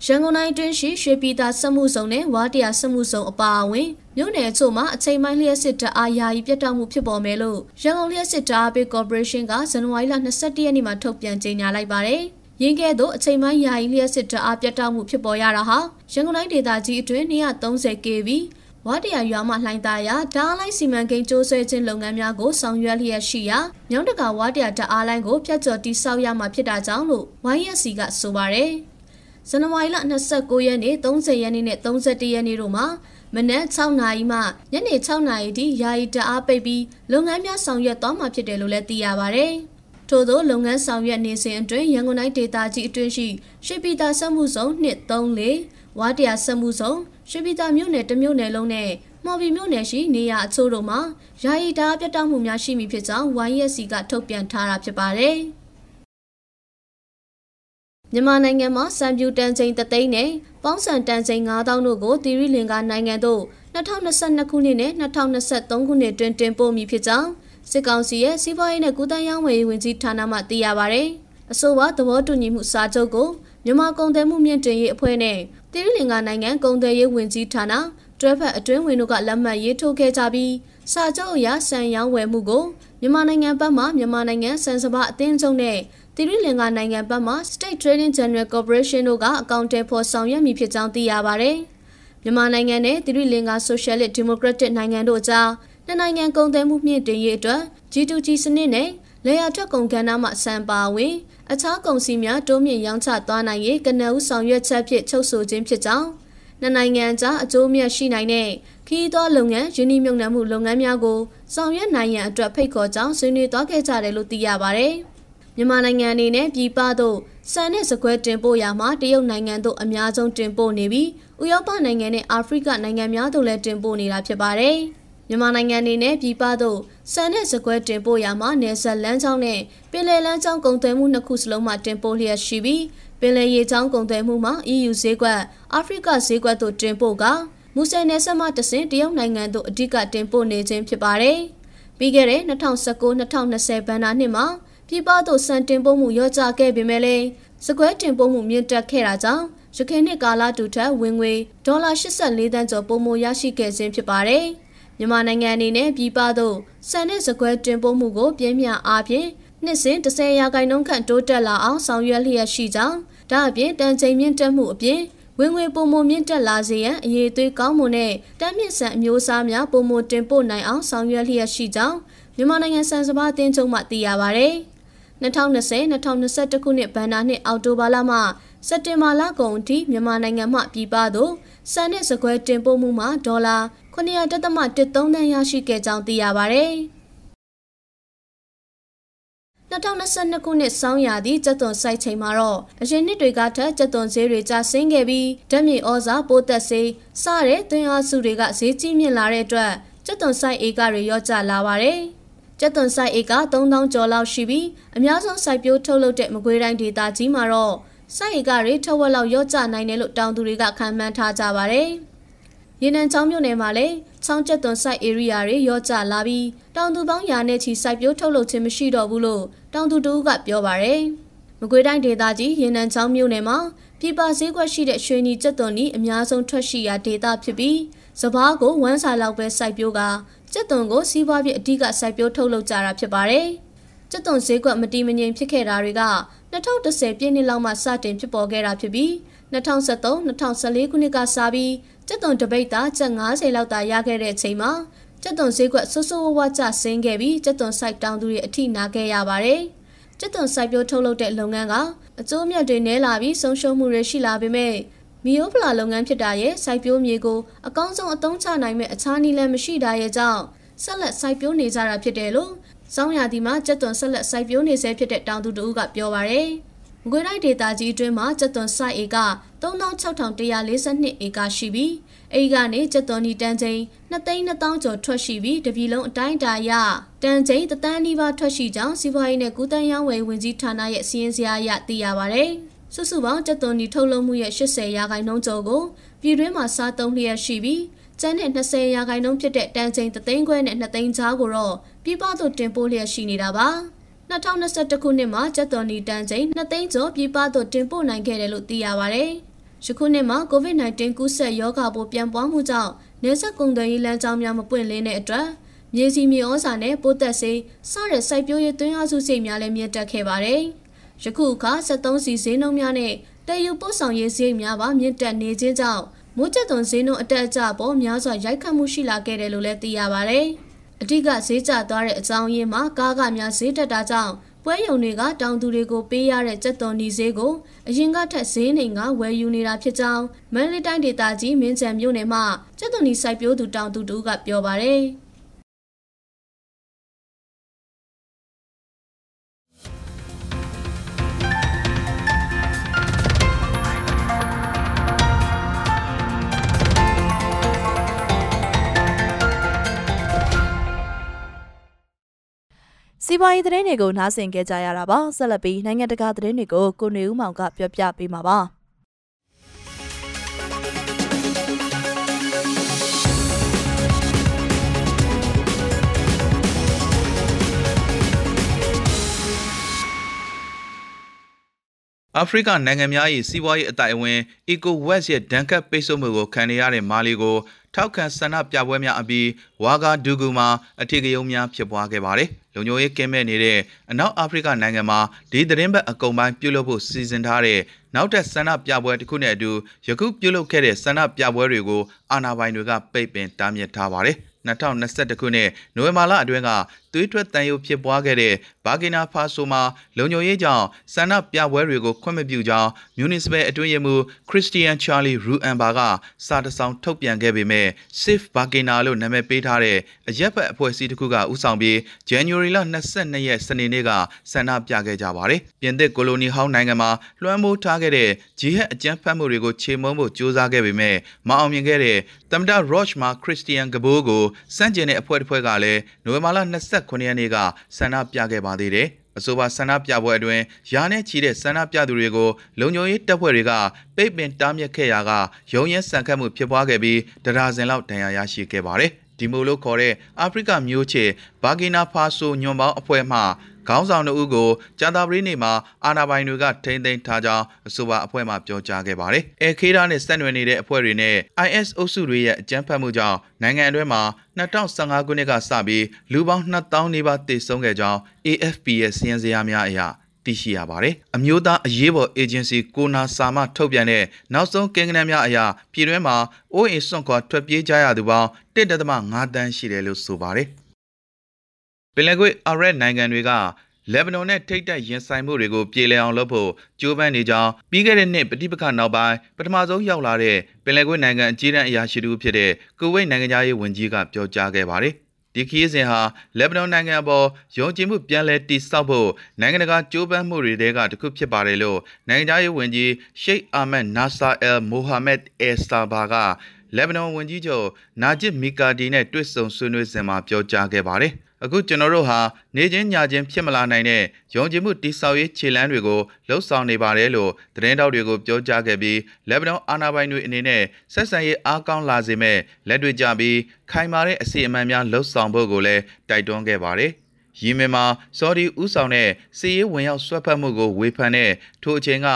Speaker 4: ရန်ကုန်တိုင်းတွင်းရှိရွှေပြည်သာစက်မှုဇုံနဲ့ဝါတရာစက်မှုဇုံအပါအဝင်မြို့နယ်အချို့မှာအချိန်ပိုင်းလျှက်စစ်တအားယာယီပြတ်တောက်မှုဖြစ်ပေါ်မယ်လို့ရန်ကုန်လျှက်စစ်တအားပေးကော်ပိုရေးရှင်းကဇန်နဝါရီလ22ရက်နေ့မှာထုတ်ပြန်ကြေညာလိုက်ပါတယ်။ ရင်းကဲ့သို့အချိန်ပိုင်းယာယီလျှက်စစ်တအားပြတ်တောက်မှုဖြစ်ပေါ်ရတာဟာရန်ကုန်တိုင်းဒေသကြီးအတွင်း230 kV ဝါတရာရွာမှလှိုင်းသားရာဓာတ်လိုက်စီမံကိန်းကျိုးဆွဲခြင်းလုပ်ငန်းများကိုဆောင်ရွက်လျက်ရှိရာမြောင်းတကာဝါတရာဓာတ်အားလိုင်းကိုဖျက်ချော်တိဆောက်ရမှာဖြစ်တာကြောင့်လို့ YSC ကဆိုပါတယ်။ဇန်နဝါရီလ29ရက်နေ့30ရက်နေ့နဲ့31ရက်နေ့တို့မှာမနက်6နာရီမှညနေ6နာရီထိယာယီတအားပိတ်ပြီးလုပ်ငန်းများဆောင်ရွက်သွားမှာဖြစ်တယ်လို့လည်းသိရပါဗျ။ ထို့သောလုပ်ငန်းဆောင်ရွက်နေစဉ်အတွင်းရန်ကုန်တိုင်းဒေသကြီးအတွင်းရှိရွှေပြည်သာစက်မှုဇုံ234ဝါတရာစက်မှုဇုံရွှေပြည်သာမြို့နယ်တမြို့နယ်လုံးနဲ့မော်ဘီမြို့နယ်ရှိနေရာအချို့တို့မှာယာယီဓာတ်ပြတ်တောက်မှုများရှိမိဖြစ်ကြောင်း YSC ကထုတ်ပြန်ထားတာဖြစ်ပါတယ်။မြန်မာနိုင်ငံမှာစံပြူတန်ချိန်တသိန်းနဲ့ပေါင်းစံတန်ချိန်9000တို့ကိုသီရိလင်္ကာနိုင်ငံသို့2022ခုနှစ်နဲ့2023ခုနှစ်တွင်တင်ပို့မိဖြစ်ကြောင်း စစ်ကောင်စီရဲ့စီးပွားရေးနဲ့ကုသရေးဝန်ကြီးဝန်ကြီးဌာနမှသိရပါဗျ။အဆိုပါသဘောတူညီမှုစာချုပ်ကိုမြန်မာကုန်သွယ်မှုမြင့်တင်ရေးအဖွဲ့နဲ့တိရိလင်္ကာနိုင်ငံကုန်သွယ်ရေးဝန်ကြီးဌာနတွဲဖက်အတွင်းဝင်တို့ကလက်မှတ်ရေးထိုးခဲ့ကြပြီးစာချုပ်အရစံရောင်းဝယ်မှုကိုမြန်မာနိုင်ငံဘက်မှမြန်မာနိုင်ငံစံစဘာအသင်းချုပ်နဲ့တိရိလင်္ကာနိုင်ငံဘက်မှ State Trading General Corporation တို့ကအကောင့်တဲဖော်ဆောင်ရွက်မိဖြစ်ကြောင်းသိရပါဗျ။မြန်မာနိုင်ငံနဲ့တိရိလင်္ကာ Socialist Democratic နိုင်ငံတို့ကြား နှစ်နိုင်ငံကုန်သွယ်မှုမြင့်တင်ရေးအတွက် G2G စနစ်နဲ့လေယာထွက်ကုန်ကဏ္ဍမှစံပါဝင်အခြားကုန်စည်များတိုးမြင့်ရောင်းချသွားနိုင်ရေးကနအူးဆောင်ရွက်ချက်ဖြင့်ချုပ်ဆိုခြင်းဖြစ်ကြောင်းနှစ်နိုင်ငံကြားအကျိုးမြတ်ရှိနိုင်တဲ့ခီးသောလုပ်ငန်းယင်းနှမြုံနှံမှုလုပ်ငန်းများကိုဆောင်ရွက်နိုင်ရန်အတွက်ဖိတ်ခေါ်ကြောင်းဆွေးနွေးသွားခဲ့ကြတယ်လို့သိရပါဗျ။မြန်မာနိုင်ငံအနေနဲ့ပြည်ပသို့စံနဲ့စကွဲတင်ပို့ရာမှာတရုတ်နိုင်ငံသို့အများဆုံးတင်ပို့နေပြီးဥရောပနိုင်ငံနဲ့အာဖရိကနိုင်ငံများသို့လည်းတင်ပို့နေတာဖြစ်ပါတယ်။ မြန်မာနိုင်ငံအနေနဲ့ပြည်ပသို့စံတဲ့စကွဲတင်ပို့ရာမှာနယ်စပ်လမ်းကြောင်းနဲ့ပင်လယ်လမ်းကြောင်းကုန်သွယ်မှုနှစ်ခုစလုံးမှာတင်ပို့လျက်ရှိပြီးပင်လယ်ရေကြောင်းကုန်သွယ်မှုမှာ EU ဈေးကွက်အာဖရိကဈေးကွက်တို့တင်ပို့ကမူဆယ်နယ်စပ်မှတဆင့်တရုတ်နိုင်ငံသို့အဓိကတင်ပို့နေခြင်းဖြစ်ပါတယ်။ပြီးခဲ့တဲ့2019-2020ဘဏ္ဍာနှစ်မှာပြည်ပသို့စံတင်ပို့မှုရော့ကျခဲ့ပေမဲ့လည်းစကွဲတင်ပို့မှုမြင့်တက်ခဲ့တာကြောင့်ရခိုင်နှစ်ကာလတူထက်ဝင်ငွေဒေါ်လာ84တန်းကျော်ပိုမိုရရှိခဲ့ခြင်းဖြစ်ပါတယ်။ မြန်မာနိုင်ငံအနေနဲ့ပြည်ပသို့စံတဲ့စကွဲတင်ပို့မှုကိုပြင်းပြအားဖြင့်နှစ်စဉ်30ရာခိုင်နှုန်းခန့်တိုးတက်လာအောင်ဆောင်ရွက်လျက်ရှိကြောင်းဒါအပြင်တန်ချိန်မြင့်တက်မှုအပြင်ဝင်ငွေပုံမမြင့်တက်လာစေရန်အရေးသွေးကောင်းမွန်တဲ့တမ်းမြင့်ဆန်အမျိုးအစားများပုံမတင်ပို့နိုင်အောင်ဆောင်ရွက်လျက်ရှိကြောင်းမြန်မာနိုင်ငံစံစဘာအသင်းချုပ်မှသိရပါဗျ။2020-2021ခုနှစ်ဘဏ္ဍာနှစ်အောက်တိုဘာလမှ စက်တင်ဘာလကုန်အထိမြန်မာနိုင်ငံမှပြည်ပသို့စံတဲ့စကွဲတင်ပို့မှုမှာဒေါ်လာ900.13တန်းရရှိခဲ့ကြောင်းသိရပါဗျ။2022ခုနှစ်ဆောင်းရာသီကျက်သွန်စိုက်ချိန်မှာတော့အရင်နှစ်တွေကထက်ကျက်သွန်ဈေးတွေကျဆင်းခဲ့ပြီးဓာတ်မြေဩဇာပိုးသက်ဆေးစတဲ့သွင်းအားစုတွေကဈေးကြီးမြင့်လာတဲ့အတွက်ကျက်သွန်စိုက်ဧကတွေရော့ကျလာပါတယ်။ကျက်သွန်စိုက်ဧက3000ကျော်လောက်ရှိပြီးအများဆုံးစိုက်ပျိုးထုတ်လုပ်တဲ့မကွေးတိုင်းဒေသကြီးမှာတော့ စိုက်ဧကတွေထက်ဝက်လောက်ရော့ကျနိုင်တယ်လို့တောင်သူတွေကခန့်မှန်းထားကြပါတယ်။ရေနံချောင်းမြို့နယ်မှာလည်းချောင်းကျက်သွန်စိုက် area တွေရောကျလာပြီးတောင်သူပေါင်းရာနဲ့ချီစိုက်ပျိုးထုတ်လုပ်ခြင်းမရှိတော့ဘူးလို့တောင်သူတို့ကပြောပါရယ်မကွေးတိုင်းဒေသကြီးရေနံချောင်းမြို့နယ်မှာပြည်ပဈေးကွက်ရှိတဲ့ရွှေနီကျက်သွန်ဤအများဆုံးထွက်ရှိရာဒေသဖြစ်ပြီးစပားကိုဝမ်းစာလောက်ပဲစိုက်ပျိုးကကြက်သွန်ကိုစီးပွားဖြစ်အဓိကစိုက်ပျိုးထုတ်လုပ်ကြတာဖြစ်ပါတယ်။ကြက်သွန်ဈေးကွက်မတီမငြိမ်ဖြစ်ခဲ့တာတွေက 2010ပြည့်နှစ်လောက်မှစတင်ဖြစ်ပေါ်ခဲ့တာဖြစ်ပြီး2013-2014ခုနှစ်ကစပြီးကြက်သွန်တပိတ်သားကျပ်90လောက်သာရခဲ့တဲ့အချိန်မှာကြက်သွန်ဈေးကွက်ဆိုးဆိုးဝါးဝါးကျဆင်းခဲ့ပြီးကြက်သွန်စိုက်တောင်သူတွေအထိနာခဲ့ရပါတယ်။ကြက်သွန်စိုက်ပျိုးထုတ်လုပ်တဲ့လုပ်ငန်းကအကျိုးမြတ်တွေနည်းလာပြီးဆုံးရှုံးမှုတွေရှိလာပေမဲ့မီယိုဖလာလုပ်ငန်းဖြစ်တာရဲ့စိုက်ပျိုးမြေကိုအကောင်းဆုံးအသုံးချနိုင်မဲ့အခြားနည်းလမ်းမရှိတာရဲ့ကြောင့်ဆက်လက်စိုက်ပျိုးနေကြတာဖြစ်တယ်လို့ စောင်းရသည်မှာကြက်သွန်ဆက်လက်စိုက်ပျိုးနေဆဲဖြစ်တဲ့တောင်သူတို့ကပြောပါရယ်။မကွေးတိုင်းဒေသကြီးအတွင်းမှာကြက်သွန်စိုက်ဧက36,142ဧကရှိပြီးအဲဒီကနေကြက်သွန်ဒီတန်ချိန်2,200ကျော်ထွက်ရှိပြီးတပြည်လုံးအတိုင်းအတာအရတန်ချိန်တသန်းနီးပါးထွက်ရှိကြောင်းစီးပွားရေးနဲ့ကုသရေးဝယ်ဝင်ကြီးဌာနရဲ့စီးရင်စရာအရသိရပါဗျ။စုစုပေါင်းကြက်သွန်ဒီထုတ်လုပ်မှုရဲ့80ရာခိုင်နှုန်းကျော်ကိုပြည်တွင်းမှာစားသုံးလျက်ရှိပြီး ကျန်းတဲ့20ရာခိုင်နှုန်းဖြစ်တဲ့တန်ချိန်3သိန်းခွဲနဲ့2သိန်းကြားကိုတော့ပြည်ပသို့တင်ပို့လျက်ရှိနေတာပါ2021ခုနှစ်မှာကျက်တော်နီတန်ချိန်2သိန်းကျော်ပြည်ပသို့တင်ပို့နိုင်ခဲ့တယ်လို့သိရပါဗျ။ယခုနှစ်မှာ COVID-19 ကူးစက်ရောဂါပိုးပြန်ပွားမှုကြောင့်နေဆက်ကုန်သွယ်ရေးလမ်းကြောင်းများမပွင့်လင်းတဲ့အတွက်မြေစီမြေဩဇာနဲ့ပိုးသက်စေးစတဲ့စိုက်ပျိုးရေးသွင်းအားစုစိတ်များလည်းမြင့်တက်ခဲ့ပါတယ်။ယခုအခါ73စီဈေးနှုန်းများနဲ့တည်ယူပို့ဆောင်ရေးဈေးများပါမြင့်တက်နေခြင်းကြောင့် မိုးကျသွန်ဈေးနှုန်းအတက်အကျပေါ်များစွာရိုက်ခတ်မှုရှိလာခဲ့တယ်လို့လည်းသိရပါဗျ။အဓိကဈေးကျသွားတဲ့အကြောင်းရင်းမှာကားကများဈေးတက်တာကြောင့်ပွဲရုံတွေကတောင်သူတွေကိုပေးရတဲ့ကြက်သွန်နီဈေးကိုအရင်ကထက်ဈေးနှိမ်ကဝယ်ယူနေတာဖြစ်ကြောင်းမန္တလေးတိုင်းဒေသကြီးမင်းချံမြို့နယ်မှာကြက်သွန်နီစိုက်ပျိုးသူတောင်သူတို့ကပြောပါရယ်။
Speaker 1: စီးပွားရေးသတင်းတွေကိုနားဆင်ကြကြရတာပါဆက်လက်ပြီးနိုင်ငံတကာသတင်းတွေကိုကိုနေဦးမောင်ကပြောပြပေးမှာပါ
Speaker 5: အာဖရိကနိုင်ငံများ၏စီးပွားရေးအတိုင်းအဝန် ECOWAS ရဲ့ဒဏ်ခတ်ပိတ်ဆို့မှုကိုခံနေရတဲ့မာလီကိုထောက်ခံဆန္ဒပြပွဲများအပြီးဝါဂါဒူဂူမှာအထည်ကယုံများဖြစ်ပွားခဲ့ပါတယ်။ လုံခြုံရေးကင်းမဲ့နေတဲ့အနောက်အာဖရိကနိုင်ငံမှာဒီသတင်းပတ်အကုန်ပိုင်းပြုလုပ်ဖို့စီစဉ်ထားတဲ့နောက်ထပ်ဆန္ဒပြပွဲတစ်ခုနဲ့အတူယခုပြုလုပ်ခဲ့တဲ့ဆန္ဒပြပွဲတွေကိုအာဏာပိုင်တွေကပိတ်ပင်တားမြစ်ထားပါတယ်။2021ခုနှစ်နိုဝင်ဘာလအတွင်းကသွေးထွက်တန်ရုပ်ဖြစ်ပွားခဲ့တဲ့ဘာကီနာဖာဆိုမှာလုံခြုံရေးကြောင့်ဆန္ဒပြပွဲတွေကိုခွင့်မပြုကြောင်းမြူနီစပယ်အတွင်းရေးမှူးခရစ်စတီယန်ချာလီရူအန်ဘာကစာတစောင်ထုတ်ပြန်ခဲ့ပေမဲ့ Safe Bakina လို့နာမည်ပေးထားတဲ့အရက်ဖက်အဖွဲ့အစည်းတစ်ခုကဥဆောင်ပြီး January လ22ရက်စနေနေ့ကဆန္ဒပြခဲ့ကြပါတယ်။ပြင်သစ်ကိုလိုနီဟောင်းနိုင်ငံမှာလွှမ်းမိုးထားခဲ့တဲ့ဂျီဟက်အကြမ်းဖက်မှုတွေကိုခြေမုံဖို့ကြိုးစားခဲ့ပေမဲ့မအောင်မြင်ခဲ့တဲ့သမ္မတ Roch မှာခရစ်စတီယန်ကဘိုးကိုစန့်ကျင်တဲ့အဖွဲ့တစ်ဖွဲ့ကလည်းနိုဝင်ဘာလ29ရက်နေ့ကဆန္ဒပြခဲ့ပါသေးတယ်။အဆိုပါဆန္ဒပြပွဲအတွင်းရာနဲ့ချီတဲ့ဆန္ဒပြသူတွေကိုလုံခြုံရေးတပ်ဖွဲ့တွေကပိတ်ပင်တားမြစ်ခဲ့ရာကရုံရဲဆန်ခတ်မှုဖြစ်ပွားခဲ့ပြီးတရာစင်လောက်ဒဏ်ရာရရှိခဲ့ပါတယ်။ဒီမိုလို့ခေါ်တဲ့အာဖရိကမျိုးချေဘာဂီနာဖာဆိုညွန်ပေါင်းအဖွဲ့မှ ခေါင်းဆောင်တို့ကိုကြာတာပရိနေမှာအာနာပိုင်တွေကထိမ့်သိမ်းထားကြောင်းအဆိုပါအဖွဲ့မှပြောကြားခဲ့ပါတယ်။အဲခေးဒါနဲ့ဆက်နွယ်နေတဲ့အဖွဲ့တွေနဲ့ IS အုပ်စုတွေရဲ့အကြမ်းဖက်မှုကြောင့်နိုင်ငံအတွင်းမှာ2015ခုနှစ်ကစပြီးလူပေါင်း2000နီးပါးသေဆုံးခဲ့ကြောင်း AFP ရဲ့စီးရင်စရာများအရသိရှိရပါတယ်။အမျိုးသားအရေးပေါ်အေဂျင်စီကိုနာစာမှထုတ်ပြန်တဲ့နောက်ဆုံးကိန်းဂဏန်းများအရပြည်တွင်းမှာအိုးအိမ်စွန့်ခွာထွက်ပြေးကြရသူပေါင်း1.5တန်းရှိတယ်လို့ဆိုပါတယ်။ပ င်လယ်ကွေ့အာရက်နိုင်ငံတွေကလက်ဘနွန်နဲ့ထိတ်တက်ရင်ဆိုင်မှုတွေကိုပြေလည်အောင်လုပ်ဖို့ကြိုးပမ်းနေကြောင်းပြီးခဲ့တဲ့နှစ်ပဋိပက္ခနောက်ပိုင်းပထမဆုံးရောက်လာတဲ့ပင်လယ်ကွေ့နိုင်ငံအကြီးတန်းအရာရှိတူဖြစ်တဲ့ကူဝိတ်နိုင်ငံသားရေးဝန်ကြီးကပြောကြားခဲ့ပါတယ်။ဒီခီးစဉ်ဟာလက်ဘနွန်နိုင်ငံအပေါ်ယုံကြည်မှုပြန်လည်တည်ဆောက်ဖို့နိုင်ငံတကာကြိုးပမ်းမှုတွေတဲကတစ်ခုဖြစ်ပါတယ်လို့နိုင်ငံသားရေးဝန်ကြီးရှိတ်အာမက်နာဆာအယ်မိုဟာမက်အက်စတာဘာကလက်ဘနွန်ဝန်ကြီးချုပ်နာဂျစ်မီကာဒီနဲ့တွေ့ဆုံဆွေးနွေးစဉ်မှာပြောကြားခဲ့ပါတယ်။ အခုကျွန်တော်တို့ဟာနေချင်းညချင်းဖြစ်မလာနိုင်တဲ့ယုံကြည်မှုတိဆောက်ရေးခြေလှမ်းတွေကိုလှုပ်ဆောင်နေပါတယ်လို့သတင်းတောက်တွေကိုပြောကြားခဲ့ပြီးလက်ဘနွန်အာဏာပိုင်တွေအနေနဲ့ဆက်ဆံရေးအားကောင်းလာစေမဲ့လက်တွေ့ကြပြီးခိုင်မာတဲ့အစီအမံများလှုပ်ဆောင်ဖို့ကိုလည်းတိုက်တွန်းခဲ့ပါတယ် ယီမင်မှာဆော်ဒီဥဆောင်တဲ့စီးရေးဝင်ရောက်ဆွတ်ဖက်မှုကိုဝေဖန်တဲ့ထိုအချိန်က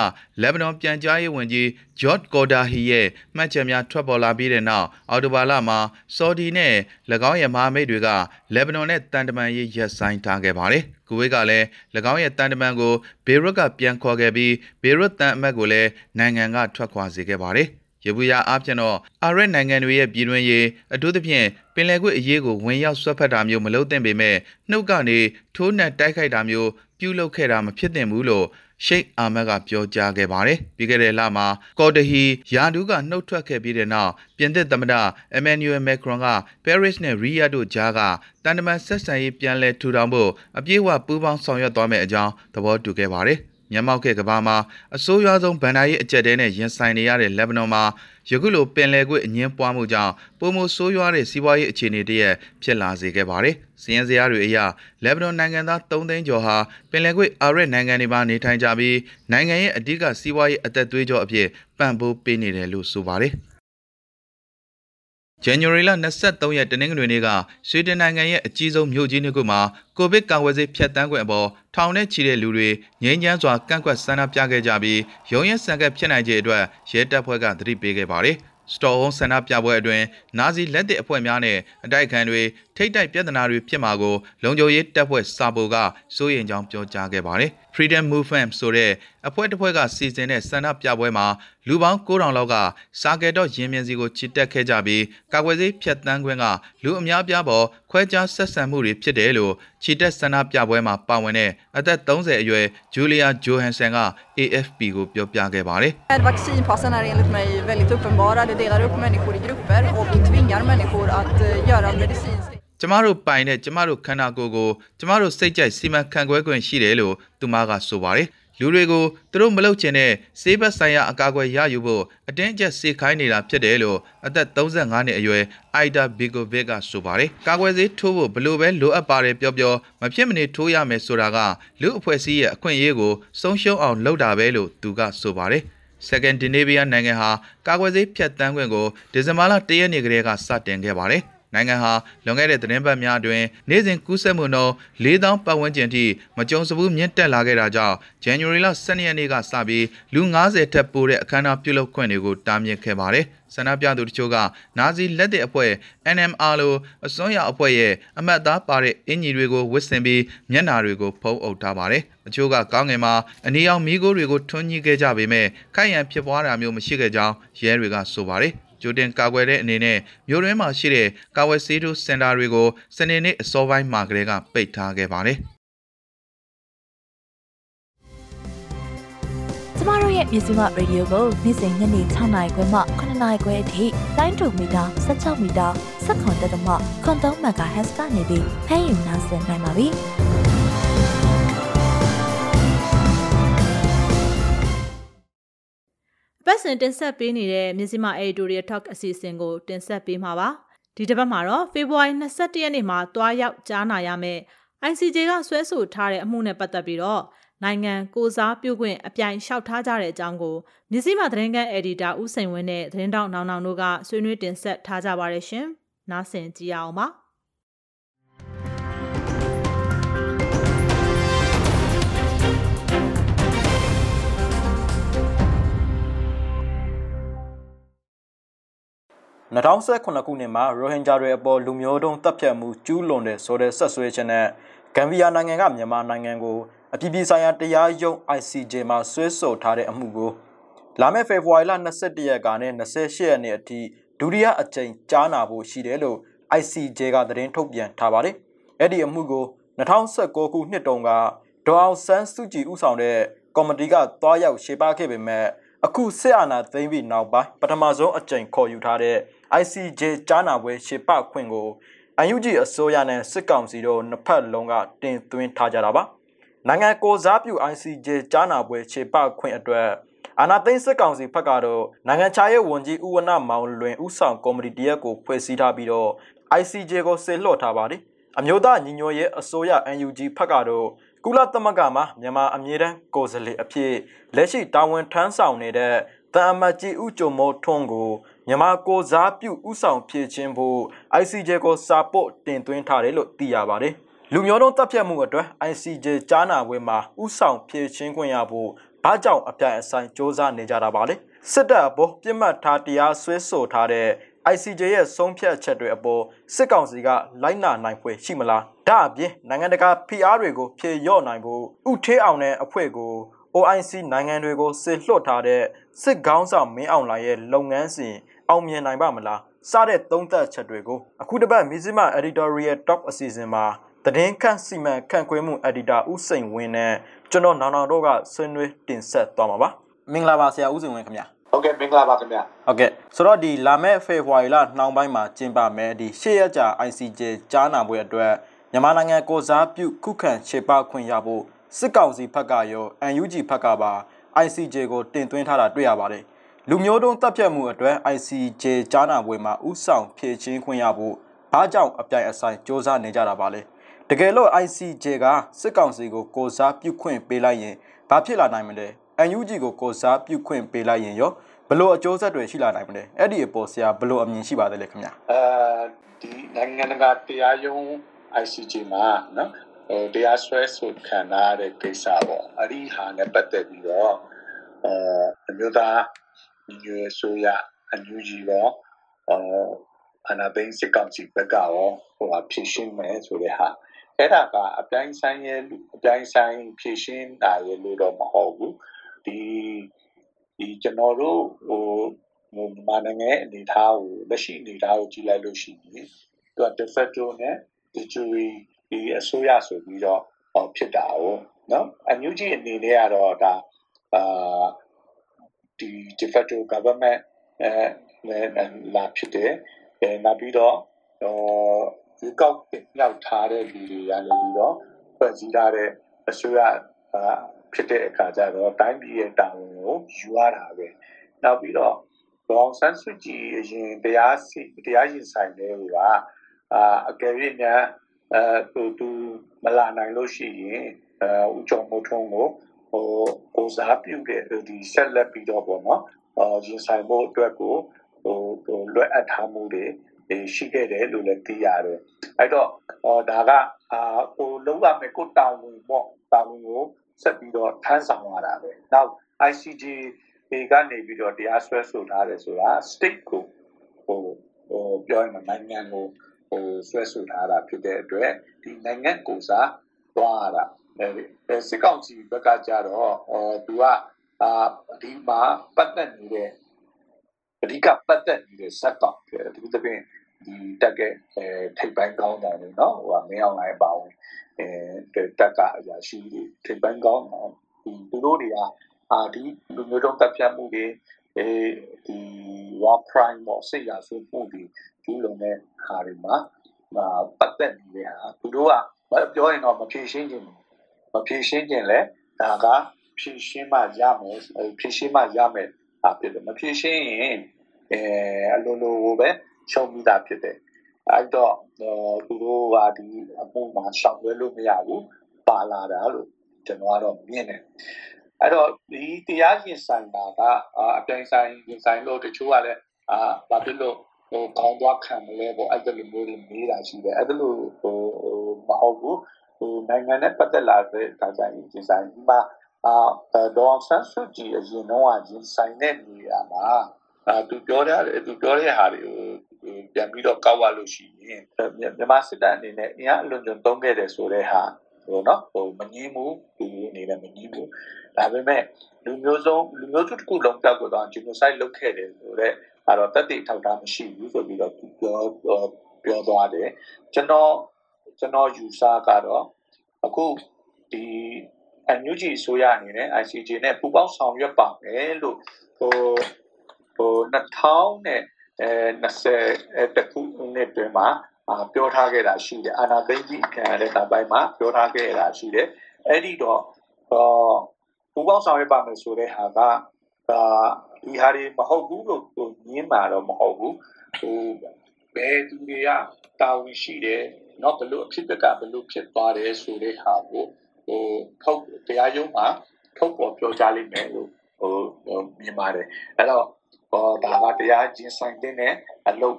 Speaker 5: လက်ဘနွန်ပြန်ကြားရေးဝန်ကြီးဂျော့ကော်ဒါဟီရဲ့မှတ်ချက်များထွက်ပေါ်လာပြီးတဲ့နောက်အော်တိုဘာလမှာဆော်ဒီနဲ့၎င်းရဲ့မဟာမိတ်တွေကလက်ဘနွန်နဲ့တန်တမန်ရေးရပ်ဆိုင်းထားခဲ့ပါတယ်။ကူဝေးကလည်း၎င်းရဲ့တန်တမန်ကိုဘေရွတ်ကပြန်ခေါ်ခဲ့ပြီးဘေရွတ်တန်အမတ်ကိုလည်းနိုင်ငံကထွက်ခွာစေခဲ့ပါတယ်။ ရပူရအားဖြင့်တော့အာရက်နိုင်ငံတွေရဲ့ပြည်တွင်းရေးအထူးသဖြင့်ပင်လယ်ကွေ့အရေးကိုဝင်ရောက်ဆွတ်ဖက်တာမျိုးမလုပ်သင့်ပေမဲ့နှုတ်ကနေထိုးနှက်တိုက်ခိုက်တာမျိုးပြုလုပ်ခဲ့တာမဖြစ်သင့်ဘူးလို့ရှိတ်အာမတ်ကပြောကြားခဲ့ပါတယ်။ပြီးခဲ့တဲ့လမှာကော်တဟီယာဒူးကနှုတ်ထွက်ခဲ့ပြီးတဲ့နောက်ပြင်သစ်သမ္မတအမန်နျူယယ်မက်ခရွန်ကပဲရစ်နဲ့ရီယာတို့ကြားကတန်တမန်ဆက်ဆံရေးပြန်လည်ထူထောင်ဖို့အပြည့်အဝပူးပေါင်းဆောင်ရွက်သွားမယ့်အကြောင်းသဘောတူခဲ့ပါတယ်။ မျက်မှောက်ခဲ့ကဘာမှာအဆိုးရွားဆုံးဗန်ဒါရေးအကြက်တဲနဲ့ရင်ဆိုင်နေရတဲ့လက်ဘနွန်မှာယခုလိုပင်လယ်ကွေ့အငင်းပွားမှုကြောင့်ပုံမဆိုးရွားတဲ့စီးပွားရေးအခြေအနေတရက်ဖြစ်လာစေခဲ့ပါတယ်။စီးရင်စရာတွေအရလက်ဘနွန်နိုင်ငံသား3သိန်းကျော်ဟာပင်လယ်ကွေ့အာရက်နိုင်ငံတွေမှာနေထိုင်ကြပြီးနိုင်ငံရဲ့အဓိကစီးပွားရေးအသက်သွေးကြောအဖြစ်ပံ့ပိုးပေးနေတယ်လို့ဆိုပါတယ်။ January လ23ရက်တနင်္ဂနွေနေ့ကဆွေဒင်နိုင်ငံရဲ့အကြီးဆုံးမြို့ကြီးနှစ်ခုမှာကိုဗစ်ကာကွယ်ဆေးဖြတ်တန်းခွင့်အပေါ်ထောင်နဲ့ချီတဲ့လူတွေငြိမ်းချမ်းစွာကန့်ကွက်ဆန္ဒပြခဲ့ကြပြီးရုံးရဲဆန်ကက်ဖြစ်နိုင်ခြေအတွက်ရဲတပ်ဖွဲ့ကသတိပေးခဲ့ပါတယ်။စတော်ဟုံးဆန္ဒပြပွဲအတွင်းနာဇီလက်တစ်အဖွဲ့များနဲ့အတိုက်ခံတွေထိတ်တိုက်ပြဿနာတွေဖြစ်မှာကိုလုံခြုံရေးတပ်ဖွဲ့စာပိုကစိုးရိမ်ကြောင်းပြောကြားခဲ့ပါတယ်။ Freedom Movement ဆိုတဲ့အဖွဲ့တစ်ဖွဲ့ကစီစဉ်တဲ့ဆန္ဒပြပွဲမှာလူပေါင်း9000လောက်ကစာကယ်တော့ရင်းမြစ်စီကိုချစ်တက်ခဲ့ကြပြီးကာကွယ်ဆေးဖြတ်တန်းခွင့်ကလူအများပြားပေါ်ခွဲခြားဆက်ဆံမှုတွေဖြစ်တယ်လို့ချီတက်ဆန္ဒပြပွဲမှာပါဝင်တဲ့အသက်30အရွယ်ဂျူလီယာဂျိုဟန်ဆန်က AFP ကိုပြောပြခဲ့ပါတယ်။
Speaker 6: Vaccinpassen är enligt mig väldigt uppenbara. Det delar upp människor i grupper och tvingar människor att göra medicinsk
Speaker 5: ကျမတို့ပိုင်တဲ့ကျမတို့ခန္ဓာကိုယ်ကိုကျမတို့စိတ်ကြိုက်စီမံခန့်ခွဲခွင့်ရှိတယ်လို့သူမကဆိုပါတယ်လူတွေကိုသူတို့မလုပ်ချင်တဲ့စေးဘက်ဆိုင်ရာအကာအကွယ်ရယူဖို့အတင်းအကျပ်စေခိုင်းနေတာဖြစ်တယ်လို့အသက်35နှစ်အရွယ်အိုက်ဒါဘီကိုဗစ်ကဆိုပါတယ်။ကာကွယ်ဆေးထိုးဖို့ဘလို့ပဲလိုအပ်ပါတယ်ပြောပြောမဖြစ်မနေထိုးရမယ်ဆိုတာကလူအဖွဲ့အစည်းရဲ့အခွင့်အရေးကိုဆုံးရှုံးအောင်လုပ်တာပဲလို့သူကဆိုပါတယ်။ Second Dinavia နိုင်ငံဟာကာကွယ်ဆေးဖြတ်တန်းခွင့်ကိုဒီဇင်ဘာလ၁ရက်နေ့ကတည်းကစတင်ခဲ့ပါတယ်။ နိုင်ငံဟာလွန်ခဲ့တဲ့သတင်းပတ်များအတွင်းနေ့စဉ်ကူးစက်မှုနှုန်း4000ပတ်ဝန်းကျင်ထိမကြုံစဘူးမြင့်တက်လာခဲ့တာကြောင့် January လ12ရက်နေ့ကစပြီးလူ90ထက်ပိုတဲ့အခမ်းအနားပြုလုပ်ခွင့်တွေကိုတားမြစ်ခဲ့ပါတယ်။ဆန္ဒပြသူတချို့ကနာဇီလက်တဲ့အဖွဲ့ NMR လိုအစွန်းရောက်အဖွဲ့ရဲ့အမတ်သားပါတဲ့အင်ဂျီတွေကိုဝစ်ဆင်ပြီးမျက်နာတွေကိုဖုံးအုပ်ထားပါတယ်။အချို့ကကောင်းငင်မှာအနီအောင်မီးခိုးတွေကိုထွန်းညှိခဲ့ကြပေမဲ့ခိုက်ရန်ဖြစ်ပွားတာမျိုးမရှိခဲ့ကြောင်းရဲတွေကဆိုပါတယ်။ ကြိုတင်ကာကွယ်တဲ့အနေနဲ့မြို့တွင်းမှာရှိတဲ့ကာဝယ်ဆေးတို့စင်တာတွေကိုစနေနေ့အစောပိုင်းမှာကတည်းကပိတ်ထားခဲ့ပါတယ်။
Speaker 1: ကျမတို့ရဲ့ပြည်စည်းမရေဒီယိုကိုနေ့စဉ်ညနေ6နာရီခွဲမှ9နာရီခွဲအထိတိုင်းတူမီတာ16မီတာ7.3တက်မှခွန်3 MHz ကနေပြီးဖမ်းယူနိုင်နိုင်ပါပြီ။
Speaker 2: ပတ်စဉ်တင်ဆက်ပေးနေတဲ့မြစည်းမ Editorial Talk အစီအစဉ်ကိုတင်ဆက်ပေးမှာပါဒီတစ်ပတ်မှာတော့ဖေဖော်ဝါရီ22ရက်နေ့မှာတွားရောက်ကြားနာရမယ့် ICJ ကဆွဲဆိုထားတဲ့အမှုနဲ့ပတ်သက်ပြီးတော့နိုင်ငံကိုစားပြုခွင့်အပြိုင်လျှောက်ထားကြတဲ့အကြောင်းကိုမြစည်းမသတင်းကန်အက်ဒီတာဦးစိန်ဝင်းနဲ့သတင်းတောက်နောင်နောင်တို့ကဆွေးနွေးတင်ဆက်ထားကြပါရရှင်။နားဆင်ကြည့်အောင်ပါ။
Speaker 7: 2019ခုနှစ်မှာရိုဟင်ဂျာတွေအပေါ်လူမျိုးတုံးတပ်ဖြတ်မှုကျူးလွန်တဲ့ဆိုတဲ့ဆက်ဆွဲချက်နဲ့ဂမ်ဘီယာနိုင်ငံကမြန်မာနိုင်ငံကိုအပြည်ပြည်ဆိုင်ရာတရားရုံး ICJ မှာဆွဲဆိုထားတဲ့အမှုကိုလာမယ့်ဖေဖော်ဝါရီလ22ရက်ကနေ28ရက်နေ့အထိဒုတိယအကြိမ်ကြားနာဖို့ရှိတယ်လို့ ICJ ကသတင်းထုတ်ပြန်ထားပါတယ်။အဲ့ဒီအမှုကို2019ခုနှစ်တုန်းကဒေါအောင်ဆန်းစုကြည်ဦးဆောင်တဲ့ကော်မတီကတွားရောက်ရှေ့ပါခဲ့ပေမဲ့အခုစစ်အာဏာသိမ်းပြီးနောက်ပိုင်းပထမဆုံးအကြိမ်ခေါ်ယူထားတဲ့ ICJ ကြားနာပွဲရှေ့ပခွင့်ကိုအန်ယူဂျီအစိုးရနဲ့စစ်ကောင်စီတို့နှစ်ဖက်လုံးကတင်သွင်းထားကြတာပါနိုင်ငံကိုစားပြု ICJ ကြားနာပွဲရှေ့ပခွင့်အတွက်အာနာသိန်းစစ်ကောင်စီဖက်ကတော့နိုင်ငံခြားရေးဝန်ကြီးဦးဝနမောင်လွင်ဦးဆောင်ကော်မတီတရက်ကိုဖွဲ့စည်းထားပြီးတော့ ICJ ကိုဆေလွှတ်ထားပါတယ်အမျိုးသားညီညွတ်ရေးအစိုးရ UNG ဖက်ကတော့ကုလသမဂ္ဂမှာမြန်မာအမြဲတမ်းကိုယ်စားလှယ်အဖြစ်လက်ရှိတာဝန်ထမ်းဆောင်နေတဲ့တန်အမတ်ကြီးဦးကျော်မိုးထွန်းကို မြန်မာကိုစားပြုဥဆောင်ဖြည့်ခြင်းဖို့ ICJ ကိုစာပို့တင်သွင်းထားတယ်လို့သိရပါတယ်လူမျိုးတုံးတပ်ဖြတ်မှုအတွက် ICJ ကြားနာပွဲမှာဥဆောင်ဖြည့်ချင်းခွင့်ရဖို့ဘာကြောင့်အပြိုင်အဆိုင်စ조사နေကြတာပါလဲစစ်တပ်အပေါ်ပြစ်မှတ်ထားတရားစွဲဆိုထားတဲ့ ICJ ရဲ့ဆုံးဖြတ်ချက်တွေအပေါ်စစ်ကောင်စီကလိုက်နာနိုင်ဖွယ်ရှိမလားဒါအပြင်နိုင်ငံတကာဖိအားတွေကိုဖြေလျော့နိုင်ဖို့ဥထေးအောင်တဲ့အဖွဲ့ကို OIC နိုင်ငံတွေကိုစစ်လွှတ်ထားတဲ့စစ်ကောင်းဆောင်မင်းအောင်လှိုင်ရဲ့လုပ်ငန်းစဉ် အောင်မြင်နိုင်ပါမလားစတဲ့သုံးသပ်ချက်တွေကိုအခုတစ်ပတ်မီဇီမာ editorial top အစီအစဉ်မှာသတင်းခန့်စီမံခန့်ခွဲမှု editor ဦးစိန်ဝင်းနဲ့ကျွန်တော်နောင်နောင်တို့ကဆွေးနွေးတင်ဆက်သွားမှာပါမင်္ဂလာပါဆရာဦးစိန်ဝင်းခင်ဗျာ
Speaker 8: ဟုတ်ကဲ့မင်္ဂလာပါခင်ဗျာ
Speaker 7: ဟုတ်ကဲ့ဆိုတော့ဒီလာမယ့်ဖေဖော်ဝါရီလနှောင်းပိုင်းမှာကျင်းပမယ်ဒီရှေ့ရက်ကြာ ICJ ကြားနာပွဲအတွက်မြန်မာနိုင်ငံကိုစားပြုခုခံခြေပခွင့်ရဖို့စစ်ကောင်စီဘက်ကရော UNG ဘက်ကပါ ICJ ကိုတင်သွင်းထားတာတွေ့ရပါတယ် လူမျိုးတုံးတပ်ဖြတ်မှုအတွက် ICJ ကြားနာပွဲမှာဥဆောင်ဖြည့်ချင်းခွင့်ရဖို့ဘာကြောင့်အပြိုင်အဆိုင်စ조사နေကြတာပါလဲတကယ်လို့ ICJ ကစစ်ကောင်စီကိုကိုစားပြုခွင့်ပေးလိုက်ရင်ဘာဖြစ်လာနိုင်မလဲ UNG ကိုကိုစားပြုခွင့်ပေးလိုက်ရင်ရောဘလို့အကျိုးဆက်တွေရှိလာနိုင်မလဲအဲ့ဒီအပေါ်ဆရာဘလို့အမြင်ရှိပါသလဲခင်ဗျာ
Speaker 8: အဲဒီနိုင်ငံတကာတရားရုံး ICJ မှာနော်ဟိုတရားစွဲဆိုခံရတဲ့ကိစ္စပေါ့အဲ့ဒီဟာနဲ့ပတ်သက်ပြီးတော့အဲအမျိုးသား ညီညွတ်ဆိုရအန်ယူဂျီရောအနာဘိန်းစစ်ကောင်စီဘက်ကရောဟိုဟာဖြည့်ရှင်းမယ်ဆိုတဲ့ဟာအဲ့ဒါကအပြိုင်ဆိုင်ရဲ့အပြိုင်ဆိုင်ဖြည့်ရှင်းတာရဲ့လို့တော့မဟုတ်ဘူးဒီဒီကျွန်တော်တို့ဟိုဟိုမြန်မာနိုင်ငံအနေထားကိုလက်ရှိအနေထားကိုကြည့်လိုက်လို့ရှိရင်သူက de facto နဲ့ de jure ဒီအစိုးရဆိုပြီးတော့ဖြစ်တာ哦နော်အန်ယူဂျီအနေနဲ့ကတော့ဒါအာ ဒီ de facto government အဲလာဖြစ်တယ်အဲနောက်ပြီးတော့ဟိုဒီကောက်မြောက်ထားတဲ့လူတွေရနေပြီးတော့ဖွဲ့စည်းထားတဲ့အစိုးရဖြစ်တဲ့အခါကျတော့တိုင်းပြည်ရဲ့တာဝန်ကိုယူရတာပဲနောက်ပြီးတော့ဒေါန်ဆန်းစုကြည်အရင်တရားစီတရားရင်ဆိုင်တဲ့ဟိုကအာအကယ်၍များအဲသူသူမလာနိုင်လို့ရှိရင်အဲဦးကျော်မိုးထွန်းကို ဟိုကိုစားပြုတဲ့ဒီဆက်လက်ပြီးတော့ပေါ့နော်အာရင်ဆိုင်ဖို့အတွက်ကိုဟိုဟိုလွတ်အပ်ထားမှုတွေရှိခဲ့တယ်လို့လည်းသိရတယ်အဲ့တော့ဟောဒါကအာဟိုလုံးဝမဲ့ကိုတာဝန်ပေါ့တာဝန်ကိုဆက်ပြီးတော့ထမ်းဆောင်ရတာပဲနောက် ICJ တွေကနေပြီးတော့တရားစွဲဆိုထားတယ်ဆိုတာ state ကိုဟိုဟိုပြောရင်နိုင်ငံကိုဟိုဆွဲဆိုထားတာဖြစ်တဲ့အတွက်ဒီနိုင်ငံကိုစားသွားရတာအဲ စစ်ကောင်စီဘက်ကကြတော့ဟောသူကအာဒီမှာပတ်သက်နေတဲ့အဓိကပတ်သက်နေတဲ့စက်ကောင်ဒီသဖြင့်ဒီတက်ကအဲထိပ်ပိုင်းကောင်းတယ်နော်ဟိုကမင်းအောင်လိုင်းပါဝင်အဲတက်ကအရာရှိတွေထိပ်ပိုင်းကောင်းတယ်ဒီသူတို့တွေကအာဒီလူမျိုးတုံးတပ်ဖြတ်မှုတွေအဲဒီ war crime ပေါ့စိတ်ရာဆွေးမှုတွေကျူးလွန်တဲ့ဟာတွေမှာပတ်သက်နေတဲ့ဟာသူတို့ကပြောရင်တော့မဖြေရှင်းခြင်း မဖြေရှင်းခြင်းလဲဒါကဖြေရှင်းမှရမယ်ဖြေရှင်းမှရမယ်အဖြစ်တယ်မဖြေရှင်းရင်အဲအလိုလိုပဲရှုံးပြီးသားဖြစ်တယ်အဲ့တော့သူတို့ကဒီအမှုမှာရှောင်လွဲလို့မရဘူးပါလာတာလို့ကျွန်တော်ကတော့မြင်တယ်အဲ့တော့ဒီတရားရင်ဆိုင်တာကအပြိုင်ဆိုင်ရင်ဆိုင်လို့တချို့ကလည်းအာဘာဖြစ်လို့ဟိုကောင်းသွားခံမလဲပေါ့အဲ့ဒါလိုမျိုးတွေမေးတာရှိတယ်အဲ့ဒါလိုဟိုမဟုတ်ဘူး ဟိုနိုင်ငံနဲ့ပတ်သက်လာတဲ့ဒါကြရင်ရင်ဆိုင်ဒီမှာအာဒေါ်ဆန်းစုကြည်အရင်တော့ရင်ဆိုင်တဲ့နေရာမှာအာသူပြောတဲ့သူပြောတဲ့ဟာတွေကိုပြန်ပြီးတော့ကောက်ရလို့ရှိရင်မြန်မာစစ်တပ်အနေနဲ့အင်အားအလွန်ကျွံသုံးခဲ့တယ်ဆိုတဲ့ဟာဟိုနော်ဟိုမငြင်းဘူးဒီအနေနဲ့မငြင်းဘူးဒါပေမဲ့လူမျိုးစုံလူမျိုးစုတစ်ခုလုံးပြောက်တော့ genocide လုပ်ခဲ့တယ်ဆိုတော့အဲ့တော့တက်တိထောက်ထားမရှိဘူးဆိုပြီးတော့ပြောပြောသွားတယ်ကျွန်တော် ကျွန်တော်ယူဆကတော့အခုဒီ NUG ဆိုရအနေနဲ့ ICJ နဲ့ပူးပေါင်းဆောင်ရွက်ပါမယ်လို့ဟိုဟို2000နဲ့အဲ20တခုနှစ်တွင်မှာပြောထားခဲ့တာရှိတယ်အာနာသိကြီးခံရတဲ့နောက်ပိုင်းမှာပြောထားခဲ့တာရှိတယ်အဲ့ဒီတော့ဟောပူပေါင်းဆောင်ရွက်ပါမယ်ဆိုတဲ့ဟာကဒါဒီဟာတွေမဟုတ်ဘူးလို့ဟိုညင်းမှာတော့မဟုတ်ဘူးဟိုဘယ်သူတွေက တာဝန်ရှိတယ်နော်ဘလို့အဖြစ်အပျက်ကဘလို့ဖြစ်သွားတယ်ဆိုတဲ့ဟာကိုဟိုထုတ်တရားရုံးမှာထုတ်ပေါ်ပြောကြားလိမ့်မယ်လို့ဟိုမြင်ပါတယ်အဲ့တော့ဟောဒါကတရားကျင့်ဆိုင်တဲ့အလုပ်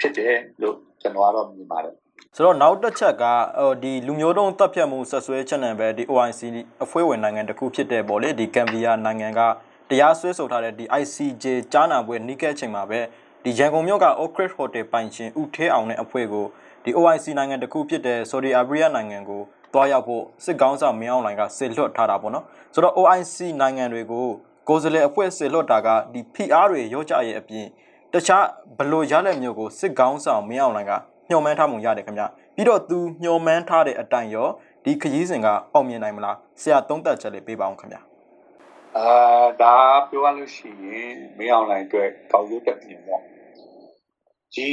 Speaker 8: ဖြစ်တယ်လို့ကျွန်တော်ကတော့မြင်ပါတယ်
Speaker 7: ဆိုတော့နောက်တစ်ချက်ကဟိုဒီလူမျိုးတုံးတပ်ဖြတ်မှုဆက်ဆွဲချက်နဲ့ပဲဒီ OIC အဖွဲ့ဝင်နိုင်ငံတစ်ခုဖြစ်တဲ့ပေါ့လေဒီကမ်ဘီယာနိုင်ငံကတရားစွဲဆိုထားတဲ့ဒီ ICJ ကြားနာပွဲနှိကဲချိန်မှာပဲ ဒီရန်ကုန်မြို့က Oak Ridge Hotel ပိုင်ရှင်ဦးထေးအောင်တဲ့အဖွဲ့ကိုဒီ OIC နိုင်ငံတစ်ခုဖြစ်တဲ့ Saudi Arabia နိုင်ငံကိုတွားရောက်ဖို့စစ်ကောင်းဆောင်မင်းအောင်လှိုင်ကစစ်လွှတ်ထားတာပေါ့နော်ဆိုတော့ OIC နိုင်ငံတွေကိုကိုယ်စားလှယ်အဖွဲ့စစ်လွှတ်တာကဒီ PR တွေရောကြရဲ့အပြင်တခြားဘလို့ရတဲ့မျိုးကိုစစ်ကောင်းဆောင်မင်းအောင်လှိုင်ကညှော်မှန်းထားမှုရတယ်ခင်ဗျပြီးတော့သူညှော်မှန်းထားတဲ့အတိုင်းရောဒီခရီးစဉ်ကအောင်မြင်နိုင်မလားဆရာသုံးသပ်ချက်လေးပေးပါအောင်ခင်ဗျ
Speaker 8: အာဒါပြောရလို့ရှိရင်မင်းအောင်လှိုင်အတွက်ကောက်ရုပ်တက်ပြင်ပေါ့ဒီ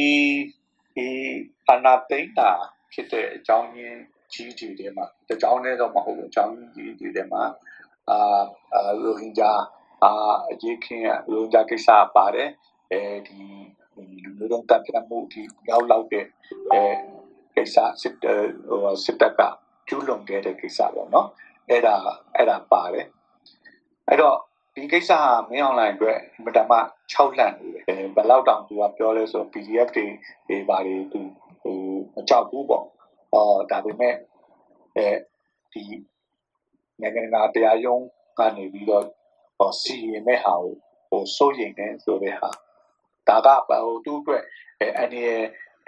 Speaker 8: ဒီအနာသိမ့်တာဖြစ်တဲ့အကြောင်းရင်းကြီးကြီးတွေမှာတကြောင်းနဲ့တော့မဟုတ်ဘူးအကြောင်းကြီးကြီးတွေမှာအာရိုဟင်ဂျာအာအရေးခင်ရိုဟင်ဂျာကိစ္စပါတယ်အဲဒီလူမျိုးတုံးတပ်ပြမှုဒီရောက်လောက်တဲ့အဲကိစ္စစစ်ဟိုစစ်တပ်ကကျူးလွန်ခဲ့တဲ့ကိစ္စပေါ့နော်အဲ့ဒါအဲ့ဒါပါတယ် အဲ့တော့ဒီကိစ္စဟာမင်းအွန်လိုင်းအတွက်အင်မတန်မှ6လန့်နေတယ်ဘယ်လောက်တောင်သူကပြောလဲဆို PDF တွေတွေဘာတွေသူဟိုမကြောက်ဘူးပေါ့အော်ဒါပေမဲ့အဲဒီနိုင်ငံတကာတရားရုံးကနေပြီးတော့ဟောစီရင်မဲ့ဟာကိုဟိုစိုးရိမ်နေဆိုတဲ့ဟာဒါကဟိုသူ့အတွက်အနေ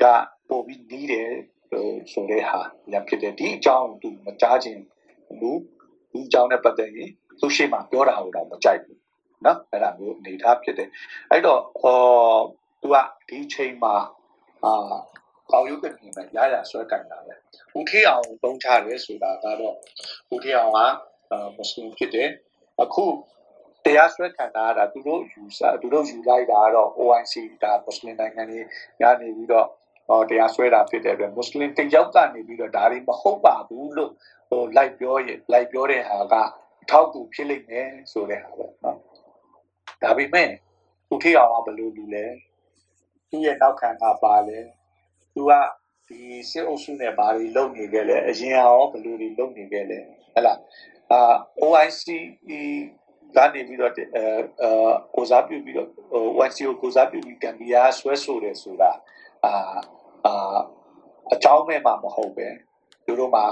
Speaker 8: ကပို့ပြီးနီးတယ်ဆိုတဲ့ဟာရဖြစ်တယ်ဒီအကြောင်းသူမကြားခြင်းဘူးဒီအကြောင်းနဲ့ပတ်သက်ရင် သူရှိမှပြောတာကိုတော့မကြိုက်ဘူးနော်အဲ့ဒါမျိုးအနေထားဖြစ်တယ်အဲ့တော့ဟောသူကဒီချိန်မှာအာကောက်ရုပ်ကပြင်မှာရရဆွဲကင်တာပဲဦးထေးအောင်တုံးချတယ်ဆိုတာကတော့ဦးထေးအောင်ကမွတ်စလင်ဖြစ်တယ်အခုတရားစွဲခံတာကသူတို့ယူဆသူတို့ယူလိုက်တာကတော့ OIC ဒါမွတ်စလင်နိုင်ငံတွေညနေပြီးတော့ဟောတရားစွဲတာဖြစ်တဲ့အတွက်မွတ်စလင်တယောက်ကနေပြီးတော့ဒါတွေမဟုတ်ပါဘူးလို့ဟိုလိုက်ပြောရင်လိုက်ပြောတဲ့ဟာက ထောက်ကူဖြစ်လိမ့်မယ်ဆိုတဲ့ဟာပေါ့နော်ဒါပေမဲ့သူထေအောင်ကဘယ်လိုလူလဲသူ့ရဲ့နောက်ခံကပါလဲသူကဒီစစ်အုပ်စုနဲ့ဘာတွေလုပ်နေခဲ့လဲအရင်ရောဘယ်လိုတွေလုပ်နေခဲ့လဲဟဲ့လားအာ OIC ကနေပြီးတော့အဲကိုစားပြုပြီးတော့ OIC ကိုကိုစားပြုပြီးကမ်ဘီယာဆွဲဆိုတယ်ဆိုတာအာအာအကြောင်းမဲ့မှာမဟုတ်ပဲသူတို့မှာ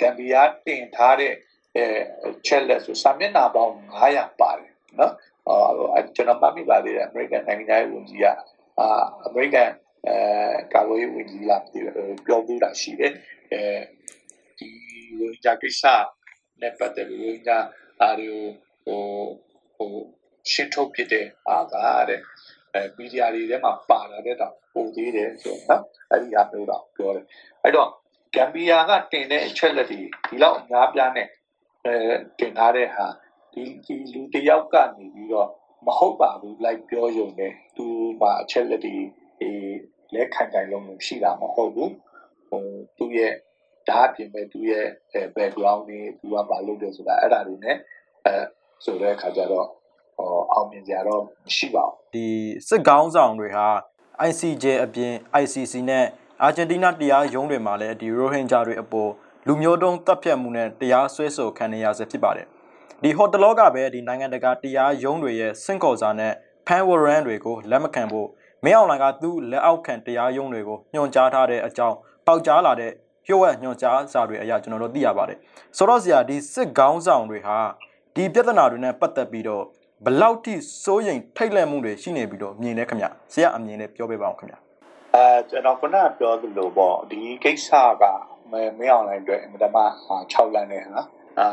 Speaker 8: ကမ်ဘီယာတင်ထားတဲ့ အဲချက်လက်ဆိုစာမျက်နှာပေါင်း900ပါတယ်နော်အာကျွန်တော်မှတ်မိပါသေးတယ်အမေရိကန်နိုင်ငံရေးဝန်ကြီးကအာအမေရိကန်အဲကာကွယ်ရေးဝန်ကြီးလာပြောပြတာရှိတယ်အဲဒီလိုကြကိစ္စနဲ့ပတ်သက်ပြီးတော့အားရဟိုဟိုရှင်းထုတ်ဖြစ်တဲ့အာကတဲ့အဲမီဒီယာတွေထဲမှာပါလာတဲ့တော့ပုံသေးတယ်ဆိုတော့နော်အဲ့ဒီအမျိုးတော့ပြောတယ်အဲ့တော့ဂမ်ဘီယာကတင်တဲ့အချက်လက်တွေဒီလောက်အများပြားနဲ့ အဲတင်ထားတဲ့ဟာဒီဒီလူတယောက်ကနေပြီးတော့မဟုတ်ပါဘူးလိုက်ပြောရုံနဲ့သူမှာအချက်လက်တွေအဲလက်ခံကြလုံးလို့ရှိတာမဟုတ်ဘူးဟိုသူ့ရဲ့ဓာတ်ပြင်မဲ့သူ့ရဲ့ background တွေသူကမလုပ်တယ်ဆိုတာအဲ့ဒါတွေ ਨੇ အဲဆိုတဲ့အခါကျတော့ဟောအောင်မြင်ကြတော့မရှိပါဘူး
Speaker 7: ဒီစစ်ကောင်းဆောင်တွေဟာ ICJ အပြင် ICC နဲ့အာဂျင်တီးနားတရားရုံးတွေမှာလည်းဒီရိုဟင်ဂျာတွေအပေါ် လူမျိုးတုံးတပ်ဖြတ်မှုနဲ့တရားစွဲဆိုခံနေရဆဲဖြစ်ပါတယ်ဒီဟိုတလောကပဲဒီနိုင်ငံတကာတရားရုံးတွေရဲ့စင့်ခေါ်စာနဲ့ဖန်ဝရန်တွေကိုလက်မခံဖို့မင်းအောင်လှိုင်ကသူ့လက်အောက်ခံတရားရုံးတွေကိုညွှန်ကြားထားတဲ့အကြောင်းပေါက်ကြားလာတဲ့လျှို့ဝှက်ညွှန်ကြားစာတွေအရာကျွန်တော်တို့သိရပါတယ်ဆိုတော့ဆရာဒီစစ်ကောင်းဆောင်တွေဟာဒီပြဿနာတွေနဲ့ပတ်သက်ပြီးတော့ဘလောက်ထိစိုးရိမ်ထိတ်လန့်မှုတွေရှိနေပြီးတော့မြင်လဲခင်ဗျဆရာအမြင်နဲ့ပြောပြပါအောင်ခင်ဗျ
Speaker 8: အဲကျွန်တော်ခုနကပြောသလိုပေါ့ဒီကိစ္စက မင်းအောင်လိုင်းအတွက်အင်မတမ6လမ်းနဲ့ဟာအာ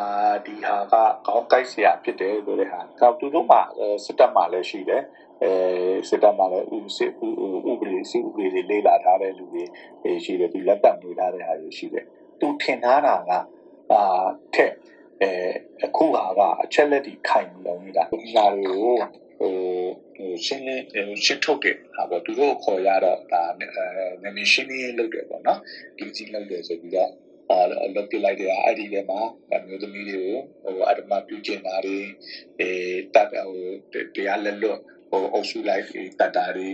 Speaker 8: ဒီဟာကကောင်းကြိုက်စရာဖြစ်တယ်ဆိုတဲ့ဟာတော့သူတို့မှစစ်တပ်မှလည်းရှိတယ်အဲစစ်တပ်မှလည်းဥစစ်ဥပဒေစစ်ဥပဒေတွေလေ့လာထားတဲ့လူတွေရှိတယ်ဒီလက်ပတ်နေထားတဲ့ဟာတွေရှိတယ်သူထင်ထားတာကအာထက်အဲအခုဟာကအချက်လက်တွေခိုင်လုံနေတာဒီဟာတွေကို ဟိုဟိုရှင်းလင်းရှင်းထုတ်တယ်ဟာပေါ့သူတို့ခေါ်ရတော့ဒါနာမည်ရှင်းလင်းလုပ်တယ်ပေါ့နော်ဒီကြီးလုပ်တယ်ဆိုပြီးတော့အာလုပ်ပြလိုက်တဲ့အဲ့ဒီထဲမှာမျိုးသမီးတွေကိုဟိုအတမပြုကျင်တာတွေအဲတတ်ဟိုတရားလက်လွတ်ဟိုအုပ်စုလိုက်တတ်တာတွေ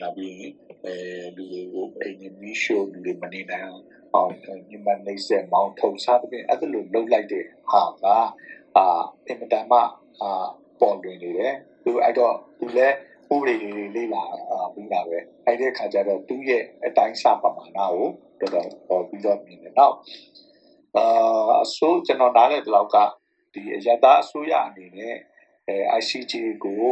Speaker 8: နောက်ပြီးအဲလူတွေကိုအိမ်မီးရှို့လူတွေမနေနိုင်အောင်အောင်ညီမနေဆက်မောင်းထုံစားတဲ့အဲ့ဒါလိုလှုပ်လိုက်တဲ့ဟာကအာအင်မတန်မှအာ ပေါ်လွင်နေတယ်သူအဲ့တော့သူလည်းဥပဒေတွေလေးလာပြီးတာပဲအဲ့ဒီခါကျတော့သူ့ရဲ့အတိုင်းစာပမာဏကိုတော်တော်ပြီးတော့မြင်တယ်နောက်အာအစိုးကျွန်တော်နားလည်တဲ့လောက်ကဒီရတအစိုးရအနေနဲ့အဲ ICJ ကို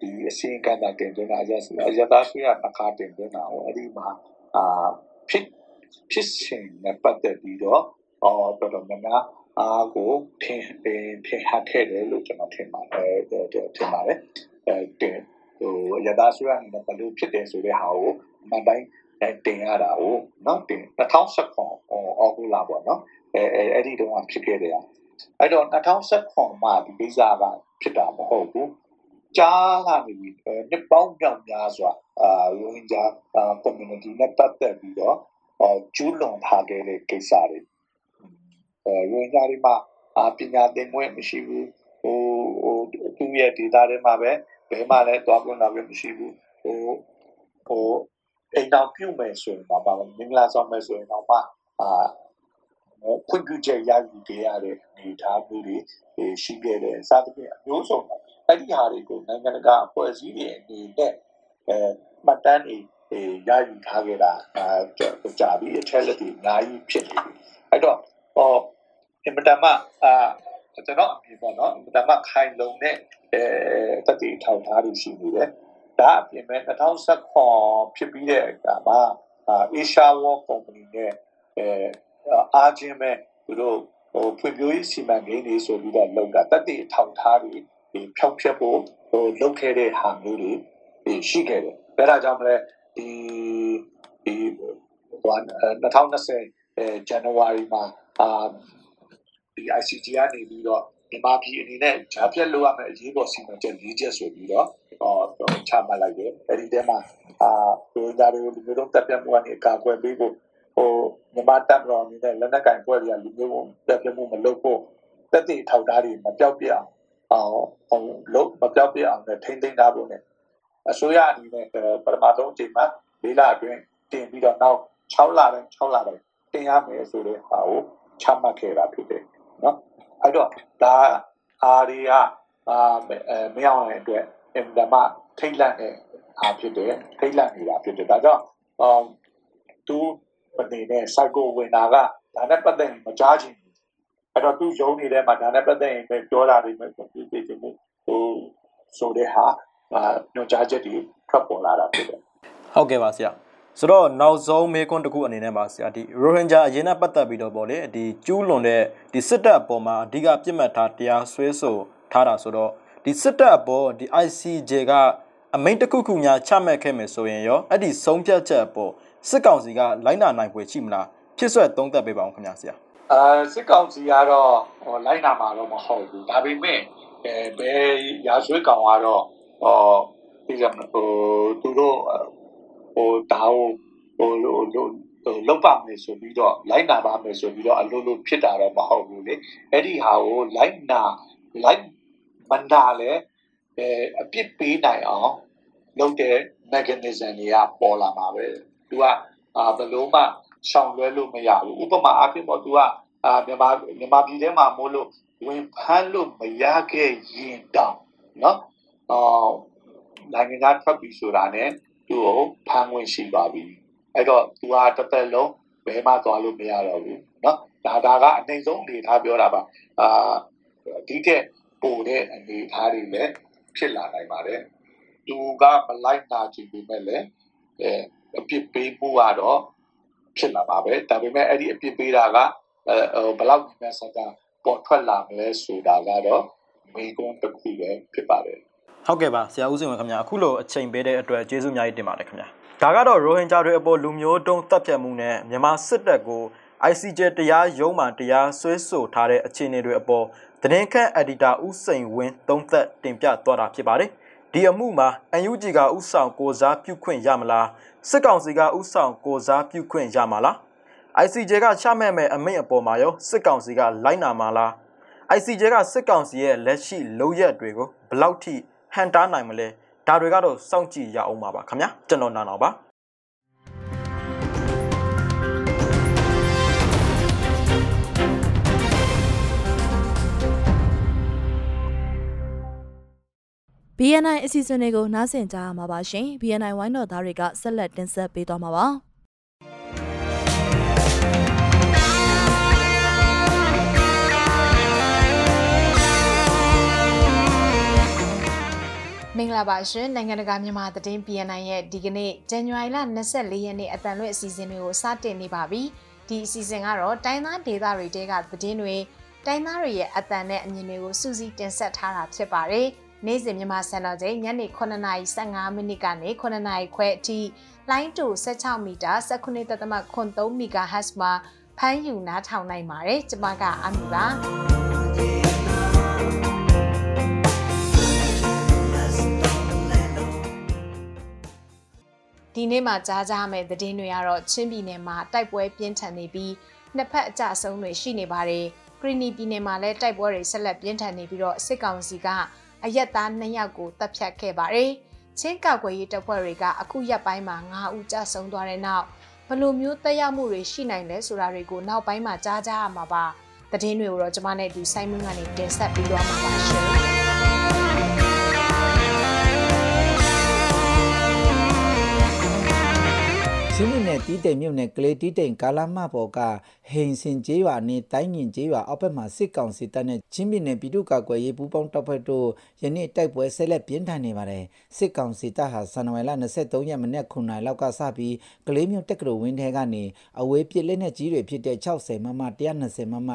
Speaker 8: ဒီအစင်းကတာတင်သွင်းတာရရတအစိုးရတစ်ခါတင်သွင်းတာဟိုအဲ့ဒီမှာအာဖြစ်ဖြစ်စဉ်နဲ့ပတ်သက်ပြီးတော့အော်တော်တော်များများ အားကိုထင်ထင်ဟခဲ့တယ်လို့ကျွန်တော်ထင်ပါတယ်ထင်ပါတယ်အဲဟိုရတာဆိုရအနေနဲ့ဘလို့ဖြစ်တယ်ဆိုတဲ့ဟာကိုအမှန်တိုင်းတင်ရတာကိုနော်တင်2019အောက်တိုဘာပေါ့နော်အဲအဲ့ဒီတုန်းကဖြစ်ခဲ့တယ်အဲ့တော့2019မှာဒီကိစ္စကဖြစ်တာမဟုတ်ဘူးကြားလာနေပြီနှစ်ပေါင်းကြောင်များစွာအာရိုဟင်ဂျာ community နဲ့ပတ်သက်ပြီးတော့ကျူးလွန်ထားခဲ့တဲ့ကိစ္စတွေ ရိုဟင်ဂျာတွေမှာပညာသင်ခွင့်မရှိဘူးဟိုဟိုသူ့ရဲ့ဒေတာတွေမှာပဲဘယ်မှလည်းသွားခွင့်လာခွင့်မရှိဘူးဟိုဟိုအိမ်တော်ပြုမယ်ဆိုရင်တော့ပါမင်္ဂလာဆောင်မယ်ဆိုရင်တော့မှအာခွင့်ပြုချက်ရယူခဲ့ရတဲ့အနေအထားမျိုးတွေရှိခဲ့တယ်စသဖြင့်အမျိုးစုံအဲ့ဒီဟာတွေကိုနိုင်ငံတကာအဖွဲ့အစည်းတွေအနေနဲ့အဲမှတ်တမ်းတွေရယူထားခဲ့တာအဲကြာပြီးအထက်လက်တွေအများကြီးဖြစ်နေပြီအဲ့တော့ဟော အင်မတန်မှအာကျွန်တော်အမြင်ပေါ့နော်အင်မတန်မှခိုင်လုံတဲ့အဲတတိထောက်ထားလို့ရှိနေတယ်ဒါအပြင်မဲ့2019ဖြစ်ပြီးတဲ့အခါမှာအာ Asia War Company နဲ့အဲအားချင်းပဲသူတို့ဟိုဖွံ့ဖြိုးရေးစီမံကိန်းတွေဆိုပြီးတော့လုပ်တာတတိထောက်ထားတွေဒီဖြောက်ဖြက်ဖို့ဟိုလုပ်ခဲ့တဲ့ဟာမျိုးတွေရှိခဲ့တယ်အဲဒါကြောင့်မလဲဒီဒီ2020အဲဇန်နဝါရီမှာအာ ဒီ ICT ကနေပြီးတော့မြန်မာပြည်အနေနဲ့ဂျာပြက်လုပ်ရမယ့်အရေးပေါ်စီမံချက်၄ချက်ဆိုပြီးတော့တော့ချမှတ်လိုက်တယ်အဲဒီတဲမှာအာဒီဒါတွေကိုလူမျိုးတုံးတက်ပြတ်မှုကနေအကာအကွယ်ပေးဖို့ဟိုမြန်မာတပ်မတော်အနေနဲ့လက်နက်ကင်ဖွဲ့တွေကလူမျိုးတက်ပြတ်မှုမလုပ်ဖို့တက်တည်ထောက်ထားတွေမပြောက်ပြအောင်အောင်လို့မပြောက်ပြအောင်နဲ့ထိမ့်သိမ်းထားဖို့ ਨੇ အစိုးရအနေနဲ့ပထမဆုံးအချိန်မှာ၄လအတွင်းတင်ပြီးတော့နောက်6လတိုင်း6လတိုင်းတင်ရမယ်ဆိုတဲ့ဟာကိုချမှတ်ခဲ့တာဖြစ်တယ် နော်အဲ့တော့ဒါအားတွေကအာမရောက်တဲ့အတွက်အင်ဒမထိတ်လန့်တဲ့အားဖြစ်တယ်ထိတ်လန့်နေတာဖြစ်တယ်ဒါကြောင့်အော်သူအနေနဲ့ cycle ဝင်တာကဒါနဲ့ပတ်သက်ရင်မကြားချင်ဘူးအဲ့တော့သူယုံနေတဲ့မှာဒါနဲ့ပတ်သက်ရင်ပဲပြောတာတွေပဲပြပြချင်မှုဟိုဆိုတဲ့ဟာအာညွှန်ကြားချက်တွေထွက်ပေါ်လာတာဖြစ်တယ်
Speaker 7: ဟုတ်ကဲ့ပါဆရာ ဆိုတော့နောက်ဆုံးမေးခွန်းတစ်ခုအနေနဲ့ပါဆရာဒီရိုဟင်ဂျာအရင်ကပတ်သက်ပြီးတော့ပေါ့လေဒီကျူးလွန်တဲ့ဒီစစ်တပ်အပေါ်မှာအဓိကပြစ်မှတ်ထားတရားစွဲဆိုထားတာဆိုတော့ဒီစစ်တပ်အပေါ်ဒီ ICJ ကအမိန့်တစ်ခုခုများချမှတ်ခဲ့မယ်ဆိုရင်ရောအဲ့ဒီဆုံးဖြတ်ချက်အပေါ်စစ်ကောင်စီကလိုက်နာနိုင်ဖွယ်ရှိမလားဖြစ်ဆွဲသုံးသပ်ပေးပါအောင်ခင်ဗျာဆရာ
Speaker 8: အာစစ်ကောင်စီကတော့ဟိုလိုက်နာမှာတော့မဟုတ်ဘူးဒါပေမဲ့အဲဘယ်ရာဇဝတ်ကောင်ကတော့ဟောဒီကဟိုသူတို့ ဟိုဒါဟိုဟိုလောက်ပါမယ်ဆိုပြီးတော့လိုက်နာပါမယ်ဆိုပြီးတော့အလိုလိုဖြစ်တာတော့မဟုတ်ဘူးလေအဲ့ဒီဟာကိုလိုက်နာလိုက်မန္တာလဲအဲအပြစ်ပေးနိုင်အောင်လုပ်တဲ့ mechanism တွေကပေါ်လာမှာပဲသူကအာဘယ်လို့မှရှောင်လွဲလို့မရဘူးဥပမာအဖြစ်ပေါ့သူကအာမြန်မာမြန်မာပြည်ထဲမှာမို့လို့ဝင်ဖမ်းလို့မရခဲ့ရင်တောင်เนาะအော်နိုင်ငံသားထွက်ပြီးဆိုတာ ਨੇ သူ့ကိုဖမ်းဝင်ရှိပါပြီအဲ့တော့သူကတစ်သက်လုံးဘယ်မှသွားလို့မရတော့ဘူးเนาะဒါဒါကအနိုင်ဆုံးအနေထားပြောတာပါအာဒီတဲ့ပို့တဲ့အနေအထားတွေလည်းဖြစ်လာနိုင်ပါတယ်သူကမလိုက်နာကြည့်ပေမဲ့လည်းအဲအပြစ်ပေးမှုကတော့ဖြစ်လာပါပဲဒါပေမဲ့အဲ့ဒီအပြစ်ပေးတာကအဲဘလောက်ဒီမဲ့စကားပေါ်ထွက်လာမလဲဆိုတာကတော့မိကုန်းတစ်ခုပဲဖြစ်ပါတယ်
Speaker 7: ဟုတ်ကဲ့ပါဆရာဦးစင်ဝင်းခင်ဗျာအခုလိုအချိန်ပေးတဲ့အတွက်ကျေးဇူးအများကြီးတင်ပါတယ်ခင်ဗျာဒါကတော့ရိုဟင်ဂျာတွေအပေါ်လူမျိုးတုံးတပ်ဖြတ်မှုနဲ့မြန်မာစစ်တပ်ကို ICJ တရားရုံးမှတရားစွဲဆိုထားတဲ့အခြေအနေတွေအပေါ်သတင်းခန့်အက်ဒီတာဦးစိန်ဝင်းသုံးသက်တင်ပြသွားတာဖြစ်ပါတယ်။ဒီအမှုမှာ UNG ကဥဆောင်ကိုစားပြုခွင့်ရမလားစစ်ကောင်စီကဥဆောင်ကိုစားပြုခွင့်ရမှာလား ICJ ကချမှတ်မဲ့အမိန့်အပေါ်မှာရောစစ်ကောင်စီကလိုက်နာမှာလား ICJ ကစစ်ကောင်စီရဲ့လက်ရှိလုပ်ရက်တွေကိုဘယ်လောက်ထိ ဟန်တားနိုင်မလဲဒါတွေကတော့စောင့်ကြည့်ရအောင်ပါပါခင်ဗျာကျွန်တော်နားတော့ပါ
Speaker 1: BNI အစီအစဉ်တွေကိုနားဆင်ကြရမှာပါရှင် BNI ဝိုင်းတော်သားတွေကဆက်လက်တင်ဆက်ပေးသွားမှာပါ
Speaker 9: မင်္ဂလာပါရှင်နိုင်ငံတကာမြန်မာသတင်း BNN ရဲ့ဒီကနေ့ဇန်နဝါရီလ24ရက်နေ့အတန်လွဲ့အစီအစဉ်တွေကိုစတင်နေပါပြီဒီအစီအစဉ်ကတော့တိုင်းသားဒေသတွေတဲကသတင်းတွေတိုင်းသားတွေရဲ့အတန်နဲ့အမြင်တွေကိုစူးစီးတင်ဆက်ထားတာဖြစ်ပါတယ်နေ့စဉ်မြန်မာစံတော်ချိန်ညနေ9:15မိနစ်ကနေ9:00နာရီခွဲအထိလိုင်းတူ16မီတာ19.3 MHz မှာဖမ်းယူနားထောင်နိုင်ပါတယ်ကျွန်မကအမီပါ ဒီနေ့မှာကြားကြမယ့်သတင်းတွေကတော့ချင်းပြည်နယ်မှာတိုက်ပွဲပြင်းထန်နေပြီးနှစ်ဖက်အကြအဆုံးတွေရှိနေပါတယ်။ကရီနီပြည်နယ်မှာလည်းတိုက်ပွဲတွေဆက်လက်ပြင်းထန်နေပြီးတော့စစ်ကောင်စီကအရက်သား2ယောက်ကိုတပ်ဖြတ်ခဲ့ပါတယ်။ချင်းကောက်ွယ်ရေးတပ်ဖွဲ့တွေကအခုရက်ပိုင်းမှာ9ဦးကြဆုံးသွားတဲ့နောက်ဘလို့မျိုးတက်ရောက်မှုတွေရှိနိုင်လဲဆိုတာတွေကိုနောက်ပိုင်းမှာကြားကြရမှာပါ။သတင်းတွေကိုတော့ကျွန်မနဲ့ဒီစိုင်းမွန်းကနေတင်ဆက်ပေးသွားမှာပါရှင်။
Speaker 10: ချင်းမြနယ်တီးတိမ်မြို့နယ်ကလေးတီးတိမ်ကာလာမပေါ်ကဟိန်စင်ကျေးရွာနေတိုင်းငင်ကျေးရွာအောက်ဘက်မှာစစ်ကောင်စီတပ်နဲ့ချင်းမြနယ်ပြည်သူ့ကာကွယ်ရေးပူးပေါင်းတပ်ဖွဲ့တို့ယနေ့တိုက်ပွဲဆက်လက်ပြင်းထန်နေပါတယ်စစ်ကောင်စီတပ်ဟာဇန်နဝါရီလ23ရက်မနေ့9နိုင်လောက်ကစပြီးကလေးမြို့တက်ကတော်ဝင်းထဲကနေအဝေးပစ်လက်နက်ကြီးတွေဖြစ်တဲ့60မမ120မမ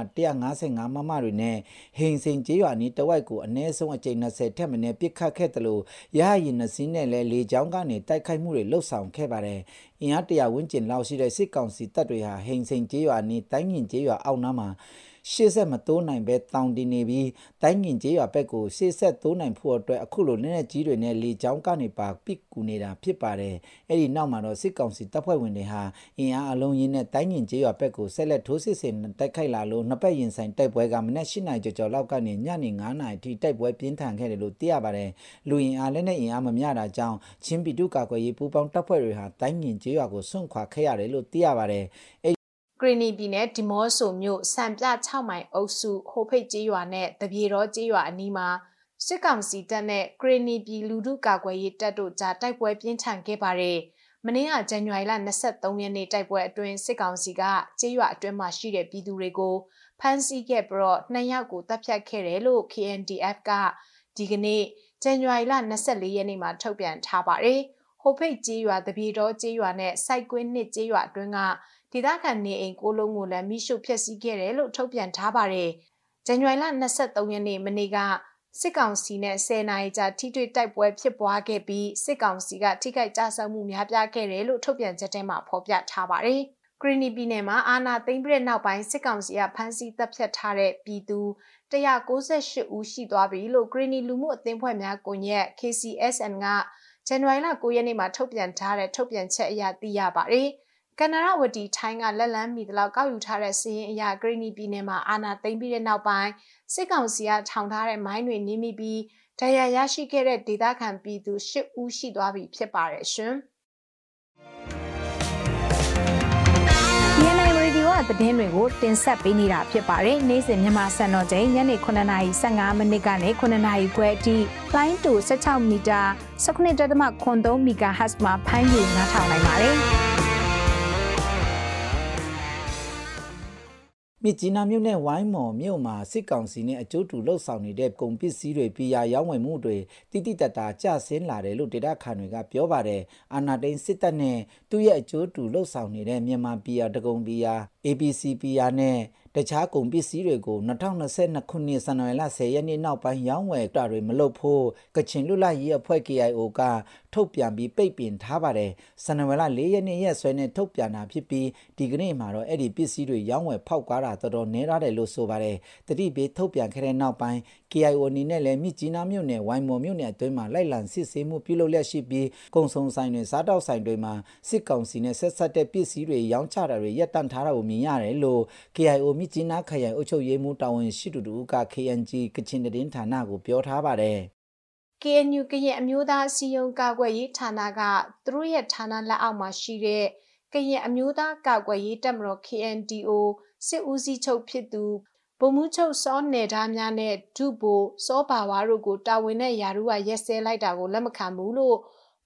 Speaker 10: 155မမတွေနဲ့ဟိန်စင်ကျေးရွာနီးတဝိုက်ကိုအ ਨੇ ဆုံးအကြိမ်20ထက်မနည်းပစ်ခတ်ခဲ့တယ်လို့ရဟရင်နှစင်းနဲ့လည်းလေကြောင်းကနေတိုက်ခိုက်မှုတွေလှုပ်ဆောင်ခဲ့ပါတယ်အင်အားတရာဝန်းကျင်လောက်ရှိတဲ့စစ်ကောင်စီတပ်တွေဟာဟိန်စိန်ကျေးရွာနီးတိုင်းငင်ကျေးရွာအောက်နားမှာ ရှေ့ဆက်မတိုးနိုင်ပဲတောင်တင်နေပြီးတိုင်းငင်ကျေးရွာဘက်ကိုရှေ့ဆက်တိုးနိုင်ဖို့အတွက်အခုလိုနည်းနည်းကြီးတွေနဲ့လေချောင်းကနေပါပစ်ကူနေတာဖြစ်ပါတယ်အဲ့ဒီနောက်မှာတော့စစ်ကောင်စီတပ်ဖွဲ့ဝင်တွေဟာအင်အားအလုံးရင်းနဲ့တိုင်းငင်ကျေးရွာဘက်ကိုဆက်လက်ထိုးစစ်ဆင်တိုက်ခိုက်လာလို့နှစ်ပတ်ရင်ဆိုင်တိုက်ပွဲကမနက်၈နာရီကျော်ကျော်လောက်ကနေညနေ9နာရီထိတိုက်ပွဲပြင်းထန်ခဲ့တယ်လို့သိရပါတယ်လူရင်အားလည်းနဲ့အင်အားမမျှတာကြောင့်ချင်းပြည်သူ့ကာကွယ်ရေးပူးပေါင်းတပ်ဖွဲ့တွေဟာတိုင်းငင်ကျေးရွာကိုဆွန့်ခွာခဲ့ရတယ်လို့သိရပါတယ်
Speaker 9: ကရီနီပြည်နယ်ဒီမော့ဆိုမြို့စံပြ6မိုင်အုပ်စုဟိုဖိတ်ကျေးရွာနဲ့တပြေတော်ကျေးရွာအနီးမှာစစ်ကောင်စီတပ်နဲ့ကရီနီပြည်လူထုကာကွယ်ရေးတပ်တို့ကြားတိုက်ပွဲပြင်းထန်ခဲ့ပါတယ်။မနေ့ကဇန်နဝါရီလ23ရက်နေ့တိုက်ပွဲအတွင်းစစ်ကောင်စီကကျေးရွာအတွင်းမှာရှိတဲ့ပြည်သူတွေကိုဖမ်းဆီးခဲ့ပြီးတော့နှစ်ယောက်ကိုတပ်ဖြတ်ခဲ့တယ်လို့ KNDF ကဒီကနေ့ဇန်နဝါရီလ24ရက်နေ့မှာထုတ်ပြန်ထားပါတယ်။ဟိုဖိတ်ကျေးရွာတပြေတော်ကျေးရွာနဲ့စိုက်ကွင်းနှစ်ကျေးရွာအတွင်းက ဒေသခံနေအိမ်ကိုလုံးကိုလည်းမိရှုဖျက်ဆီးခဲ့တယ်လို့ထုတ်ပြန်ထားပါတယ်။ဇန်နဝါရီလ23ရက်နေ့မနေ့ကစစ်ကောင်စီနဲ့10နိုင်ကြာထိတွေ့တိုက်ပွဲဖြစ်ပွားခဲ့ပြီးစစ်ကောင်စီကထိခိုက်ကြဆုံးမှုများပြားခဲ့တယ်လို့ထုတ်ပြန်ချက်ထဲမှာဖော်ပြထားပါတယ်။ဂရီနီပြည်နယ်မှာအာနာသိမ့်ပြတဲ့နောက်ပိုင်းစစ်ကောင်စီကဖမ်းဆီးတပ်ဖြတ်ထားတဲ့ပြည်သူ198ဦးရှိသွားပြီလို့ဂရီနီလူမှုအသင်းဖွဲ့များကွန်ရက် KCSN ကဇန်နဝါရီလ9ရက်နေ့မှာထုတ်ပြန်ထားတဲ့ထုတ်ပြန်ချက်အရသိရပါတယ်။ ကနရဝတီထိုင်းကလက်လန်းမီတလောက်ကောက်ယူထားတဲ့စီရင်အရာဂရိနီပြည်နယ်မှာအာဏာသိမ်းပြီးတဲ့နောက်ပိုင်းစစ်ကောင်စီကထောင်ထားတဲ့မိုင်းတွေနင်းမိပြီးဒဏ်ရာရရှိခဲ့တဲ့ဒေသခံပြည်သူ၈ဦးရှိသွားပြီဖြစ်ပါတယ်ရှင်။
Speaker 11: BNI Radio ကသတင်းတွေကိုတင်ဆက်ပေးနေတာဖြစ်ပါတယ်။နေ့စဉ်မြန်မာစံတော်ချိန်ညနေ9:15မိနစ်ကနေ9:00ခွဲအထိလိုင်းတူ16မီတာ19.3 MHz မှာဖမ်းယူနားထောင်နိုင်ပါတယ်။
Speaker 10: မြစ်ကြီးနားမြို့နယ်ဝိုင်းမော်မြို့မှာစစ်ကောင်စီနဲ့အကျိုးတူလှုပ်ဆောင်နေတဲ့ကုန်ပစ္စည်းတွေပြည်ရာရောင်းဝယ်မှုတွေတိတိတတ်တာကျဆင်းလာတယ်လို့ဒေတာခန်တွေကပြောပါတယ်အာနာတိန်စစ်တပ်နဲ့သူ့ရဲ့အကျိုးတူလှုပ်ဆောင်နေတဲ့မြန်မာပြည်ရာတကုံပြည်ရာ ABC ပြည်ရာနဲ့တခြားကုန်ပစ္စည်းတွေကို2022ခုနှစ်ဇန်နဝါရီလ10ရက်နေ့နောက်ပိုင်းရောင်းဝယ်တာတွေမလုပ်ဖို့ကချင်လွတ်လပ်ရေးအဖွဲ့ KIO က ထုတ်ပြန်ပြီးပိတ်ပင်ထားပါတယ်ဇန်နဝါရီလ4ရက်နေ့ရက်စွဲနဲ့ထုတ်ပြန်တာဖြစ်ပြီးဒီကနေ့မှာတော့အဲ့ဒီပစ္စည်းတွေရောင်းဝယ်ဖောက်ကားတာတော်တော်နည်းရတယ်လို့ဆိုပါတယ်တတိပေးထုတ်ပြန်ခဲ့တဲ့နောက်ပိုင်း KIO အနေနဲ့လည်းမြစ်ကြီးနားမြို့နယ်ဝိုင်မော်မြို့နယ်အတွင်းမှာလိုက်လံစစ်ဆေးမှုပြုလုပ်လျက်ရှိပြီးကုံစုံဆိုင်တွေစားတောက်ဆိုင်တွေမှာစစ်ကောင်စီနဲ့ဆက်ဆက်တဲ့ပစ္စည်းတွေရောင်းချတာတွေရပ်တန့်ထားတာကိုမြင်ရတယ်လို့ KIO မြစ်ကြီးနားခရိုင်အုပ်ချုပ်ရေးမှူးတာဝန်ရှိသူတို့က KNG ကချင်တည်င်းဌာနကိုပြောထားပါတယ်
Speaker 9: KNU ကရင်အမျိုးသားစီယုံကာကွယ်ရေးဌာနကသူတို့ရဲ့ဌာနလက်အောက်မှာရှိတဲ့ကရင်အမျိုးသားကာကွယ်ရေးတပ်မတော် KNDO စစ်ဦးစီးချုပ်ဖြစ်သူဗဗိုလ်မှူးချုပ်စောနယ်သားများနဲ့ဒုဗိုလ်စောပါဝါတို့ကိုတာဝန်နဲ့ယာရုကရက်စဲလိုက်တာကိုလက်မခံဘူးလို့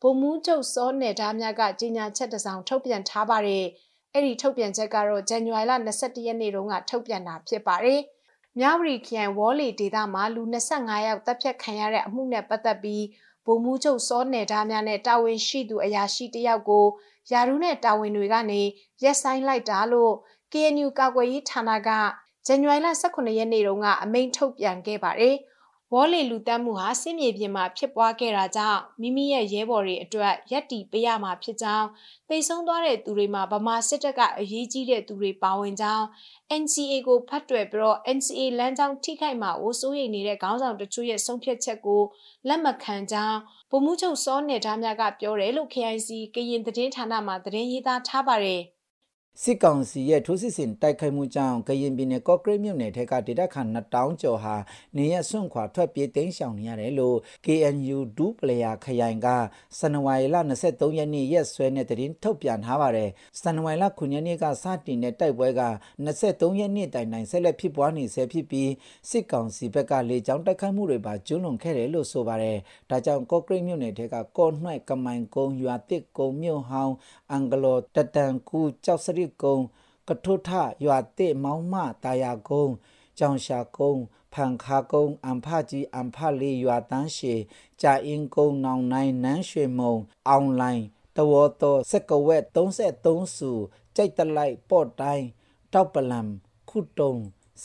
Speaker 9: ဗိုလ်မှူးချုပ်စောနယ်သားများကကြေညာချက်တစ်စောင်ထုတ်ပြန်ထားပါတယ်။အဲ့ဒီထုတ်ပြန်ချက်ကတော့ဇန်နဝါရီလ22ရက်နေ့တုန်းကထုတ်ပြန်တာဖြစ်ပါတယ်။ မြဝတီခရိုင်ဝေါ်လီဒေသမှာလူ25ယောက်တပ်ဖြတ်ခံရတဲ့အမှုနဲ့ပတ်သက်ပြီးဗိုလ်မှူးချုပ်စောနယ်သားများနဲ့တာဝန်ရှိသူအရာရှိတယောက်ကိုယာရုနဲ့တာဝန်တွေကနေရက်ဆိုင်လိုက်တာလို့ KNU ကာကွယ်ရေးဌာနကဇန်နဝါရီလ18ရက်နေ့တုန်းကအမိန့်ထုတ်ပြန်ခဲ့ပါတယ်။ ဝေါ်လီလူတက်မှုဟာစစ်မြေပြင်မှာဖြစ်ပွားခဲ့တာကြောင့်မိမိရဲ့ရဲဘော်တွေအတွက်ရက်တီပေးရမှာဖြစ်ကြောင်းသိဆုံးသွားတဲ့သူတွေမှာဗမာစစ်တပ်ကအရေးကြီးတဲ့သူတွေပါဝင်ကြောင်း NCA ကိုဖတ်တွယ်ပြီးတော့ NCA လမ်းကြောင်းထိခိုက်မှာအိုးစိုးရိမ်နေတဲ့ခေါင်းဆောင်တချို့ရဲ့ဆုံးဖြတ်ချက်ကိုလက်မခံကြောင်းဗိုလ်မှူးချုပ်စောနယ်သားများကပြောတယ်လို့ KIC ကရင်သတင်းဌာနမှသတင်းရေးသားထားပါတယ်။
Speaker 10: စစ်ကောင်စီရဲ့ထိုးစစ်ဆင်တိုက်ခိုက်မှုကြောင့်ကရင်ပြည်နယ်ကော့ကရိတ်မြို့နယ်ထက်ကဒေသခံ2000ကျော်ဟာနေရဆွန့်ခွာထွက်ပြေးတိမ်းရှောင်နေရတယ်လို့ KNU ဒူပလယာခရိုင်ကစနဝါရီလ23ရက်နေ့ရက်စွဲနဲ့တရင်ထုတ်ပြန်ထားပါတယ်။စနဝါရီလ9ရက်နေ့ကစတင်တဲ့တိုက်ပွဲက23ရက်နေ့တိုင်တိုင်ဆက်လက်ဖြစ်ပွားနေဆဲဖြစ်ပြီးစစ်ကောင်စီဘက်ကလေကြောင်းတိုက်ခိုက်မှုတွေပါကျွလွန်ခဲ့တယ်လို့ဆိုပါတယ်။ဒါကြောင့်ကော့ကရိတ်မြို့နယ်ထက်ကကော့နှွဲ့ကမိုင်ကုန်းရွာတစ်ကုန်းမြို့ဟောင်းအင်္ဂလောတတန်ကူကြောက်စရစ်ကုန်းကထုထရွာတိမောင်းမတာယာကုန်းကြောင်ရှာကုန်းဖန်ခါကုန်းအမ်ဖကြီးအမ်ဖလေးရွာတန်းရှေကြာအင်းကုန်းနောင်နိုင်နန်းရွှေမုံအွန်လိုင်းတဝတော်စက်ကဝက်33စုကြိုက်တလိုက်ပေါ့တိုင်းတောက်ပလံခုတုံ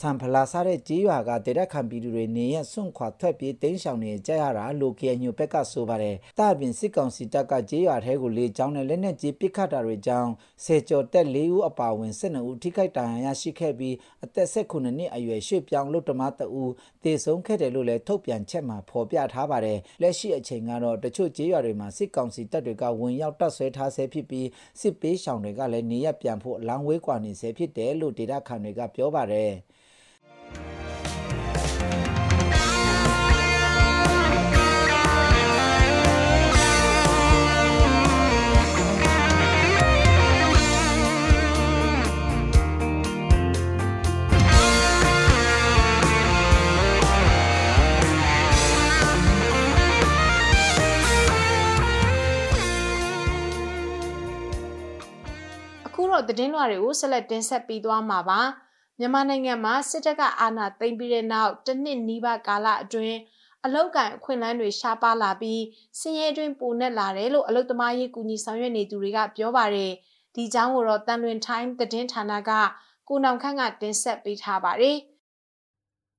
Speaker 10: စံဖလာစားတဲ့ကြေးရွာကဒေရက်ခံပြည်သူတွေနေရစွန့်ခွာထွက်ပြေးတိမ်းရှောင်နေကြရတာလိုကေညိုဘက်ကဆိုပါတယ်။တာပြင်စစ်ကောင်စီတပ်ကကြေးရွာထဲကိုလေကြောင်းနဲ့လက်နက်ကြီးပစ်ခတ်တာတွေကြောင့်ဆေကျော်တက်၄ဦးအပါအဝင်12ဦးထိခိုက်ဒဏ်ရာရရှိခဲ့ပြီးအသက်16နှစ်အရွယ်ရွှေ့ပြောင်းလူတမတအူတေဆုံးခဲ့တယ်လို့လည်းထုတ်ပြန်ချက်မှာဖော်ပြထားပါတယ်။လက်ရှိအချိန်ကတော့တချို့ကြေးရွာတွေမှာစစ်ကောင်စီတပ်တွေကဝင်ရောက်တပ်ဆွဲထားဆဲဖြစ်ပြီးစစ်ပေးရှောင်တွေကလည်းနေရပြန်ဖို့လမ်းဝေးကွာနေဆဲဖြစ်တယ်လို့ဒေတာခန်တွေကပြောပါတယ်။
Speaker 9: တော့သတင်းလွှာတွေကိုဆက်လက်တင်ဆက်ပေးသွားမှာပါမြန်မာနိုင်ငံမှာစစ်တပ်ကအာဏာသိမ်းပြီးတဲ့နောက်တစ်နှစ်နီးပါးကာလအတွင်းအလောက်ကန်အခွင့်အလမ်းတွေရှားပါလာပြီးစင်ရဲတွင်ပုံနဲ့လာတယ်လို့အလုသမားရေးကူညီဆောင်ရွက်နေသူတွေကပြောပါတယ်ဒီကြောင်းကိုတော့တန်လွင်ထိုင်းသတင်းဌာနကကိုနောင်ခန့်ကတင်ဆက်ပေးထားပါတယ်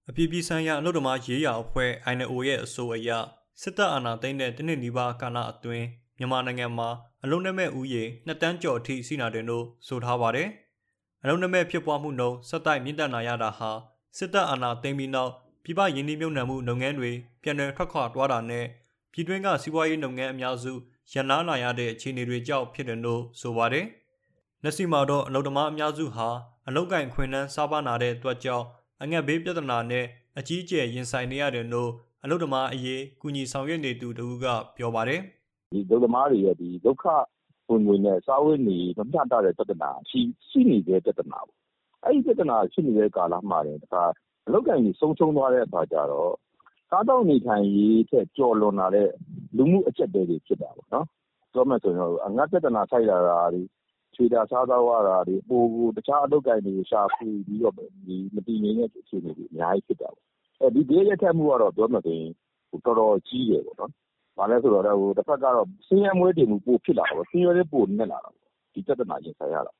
Speaker 12: အပြည်ပြည်ဆိုင်ရာအလုသမားရေးရာအဖွဲ့ INO ရဲ့အဆိုအရစစ်တပ်အာဏာသိမ်းတဲ့တနစ်နီးပါးကာလအတွင်းမြန်မာနိုင်ငံမှာ အလုံးနမဲ့ဥယေနှစ်တန်းကျော်အထိစီနာတယ်လို့ဆိုထားပါတယ်။အလုံးနမဲ့ဖြစ်ပွားမှုနှုန်းဆက်တိုက်မြင့်တက်လာရတာဟာစစ်တပ်အာဏာသိမ်းပြီးနောက်ပြည်ပယင်းနှိမ့်မြုံနယ်မှုလုပ်ငန်းတွေပြန်လည်ထွက်ခွာသွားတာနဲ့ပြည်တွင်းကစီးပွားရေးလုပ်ငန်းအများစုရန်နာလာရတဲ့အခြေအနေတွေကြောင့်ဖြစ်တယ်လို့ဆိုပါတယ်။လက်ရှိမှာတော့အလုပ်သမားအများစုဟာအလုပ်ကင်ခွင့်နှန်းစားပါနာတဲ့အတွက်ကြောင့်အငတ်ဘေးပြဿနာနဲ့အကြီးအကျယ်ရင်ဆိုင်နေရတယ်လို့အလုပ်သမားအရေးကူညီဆောင်ရွက်နေသူတဦးကပြောပါတယ်။
Speaker 13: ဒီဒုက္ခမားတွေရဲ့ဒီဒုက္ခဝင်ငွေနဲ့ စားဝတ်နေမမျှတတဲ့ ပြဿနာ ရှိရှိနေတဲ့ပြဿနာပေါ့ အဲ့ဒီပြဿနာရှိနေတဲ့ ကာလမှာလည်းဒါအလောက်ကန်ကြီးဆုံးရှုံးသွားတဲ့အခါကျတော့ စားတော့နေထိုင်ရေးထက်ကြော်လွန်လာတဲ့ လူမှုအကျက်တွေ ဖြစ်တာပေါ့နော် ပြောမယ်ဆိုရင်တော့ အငတ်ပြဿနာ ဆိုင်လာတာတွေခြေတာစားတော့ရတာတွေပိုကိုတခြားအလောက်ကန်တွေ ရှာဖွေပြီးတော့ဒီမတည်ငြိမ်တဲ့ အခြေအနေတွေ အများကြီးဖြစ်တာပေါ့အဲဒီဘေးရက်ထက်မှုကတော့ ပြောမယ်ဆိုရင် တော်တော်ကြီးတယ်ပေါ့နော် ဘာလဲဆိုတော့ဟိုတစ်ဖက်ကတော့ ဆင်းရဲမွေးတည်မှု ပိုဖြစ်လာတော့ဆင်းရဲလေးပိုနစ်လာတော့ဒီပြဿနာ ရင်ဆိုင်ရတာ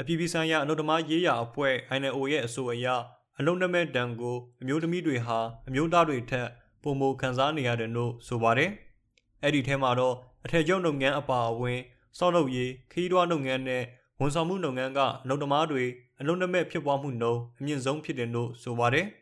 Speaker 12: အပြည်ပြည်ဆိုင်ရာ အလုပ်သမားရေးရာအဖွဲ့ INO ရဲ့အဆိုအရ အလုံးနမဲ့တံကို အမျိုးသမီးတွေဟာ အမျိုးသားတွေထက်ပုံမခံစားနေရတယ်လို့ ဆိုပါတယ်။အဲ့ဒီထဲမှာတော့ အထည်ချုပ်လုပ်ငန်းအပါအဝင်စောက်လုပ်ရေးခီးတွားလုပ်ငန်းနဲ့ ဝန်ဆောင်မှုလုပ်ငန်းက အလုပ်သမားတွေ အလုံးနမဲ့ဖြစ်ပွားမှုနှုန်း အမြင့်ဆုံးဖြစ်တယ်လို့ ဆိုပါတယ်။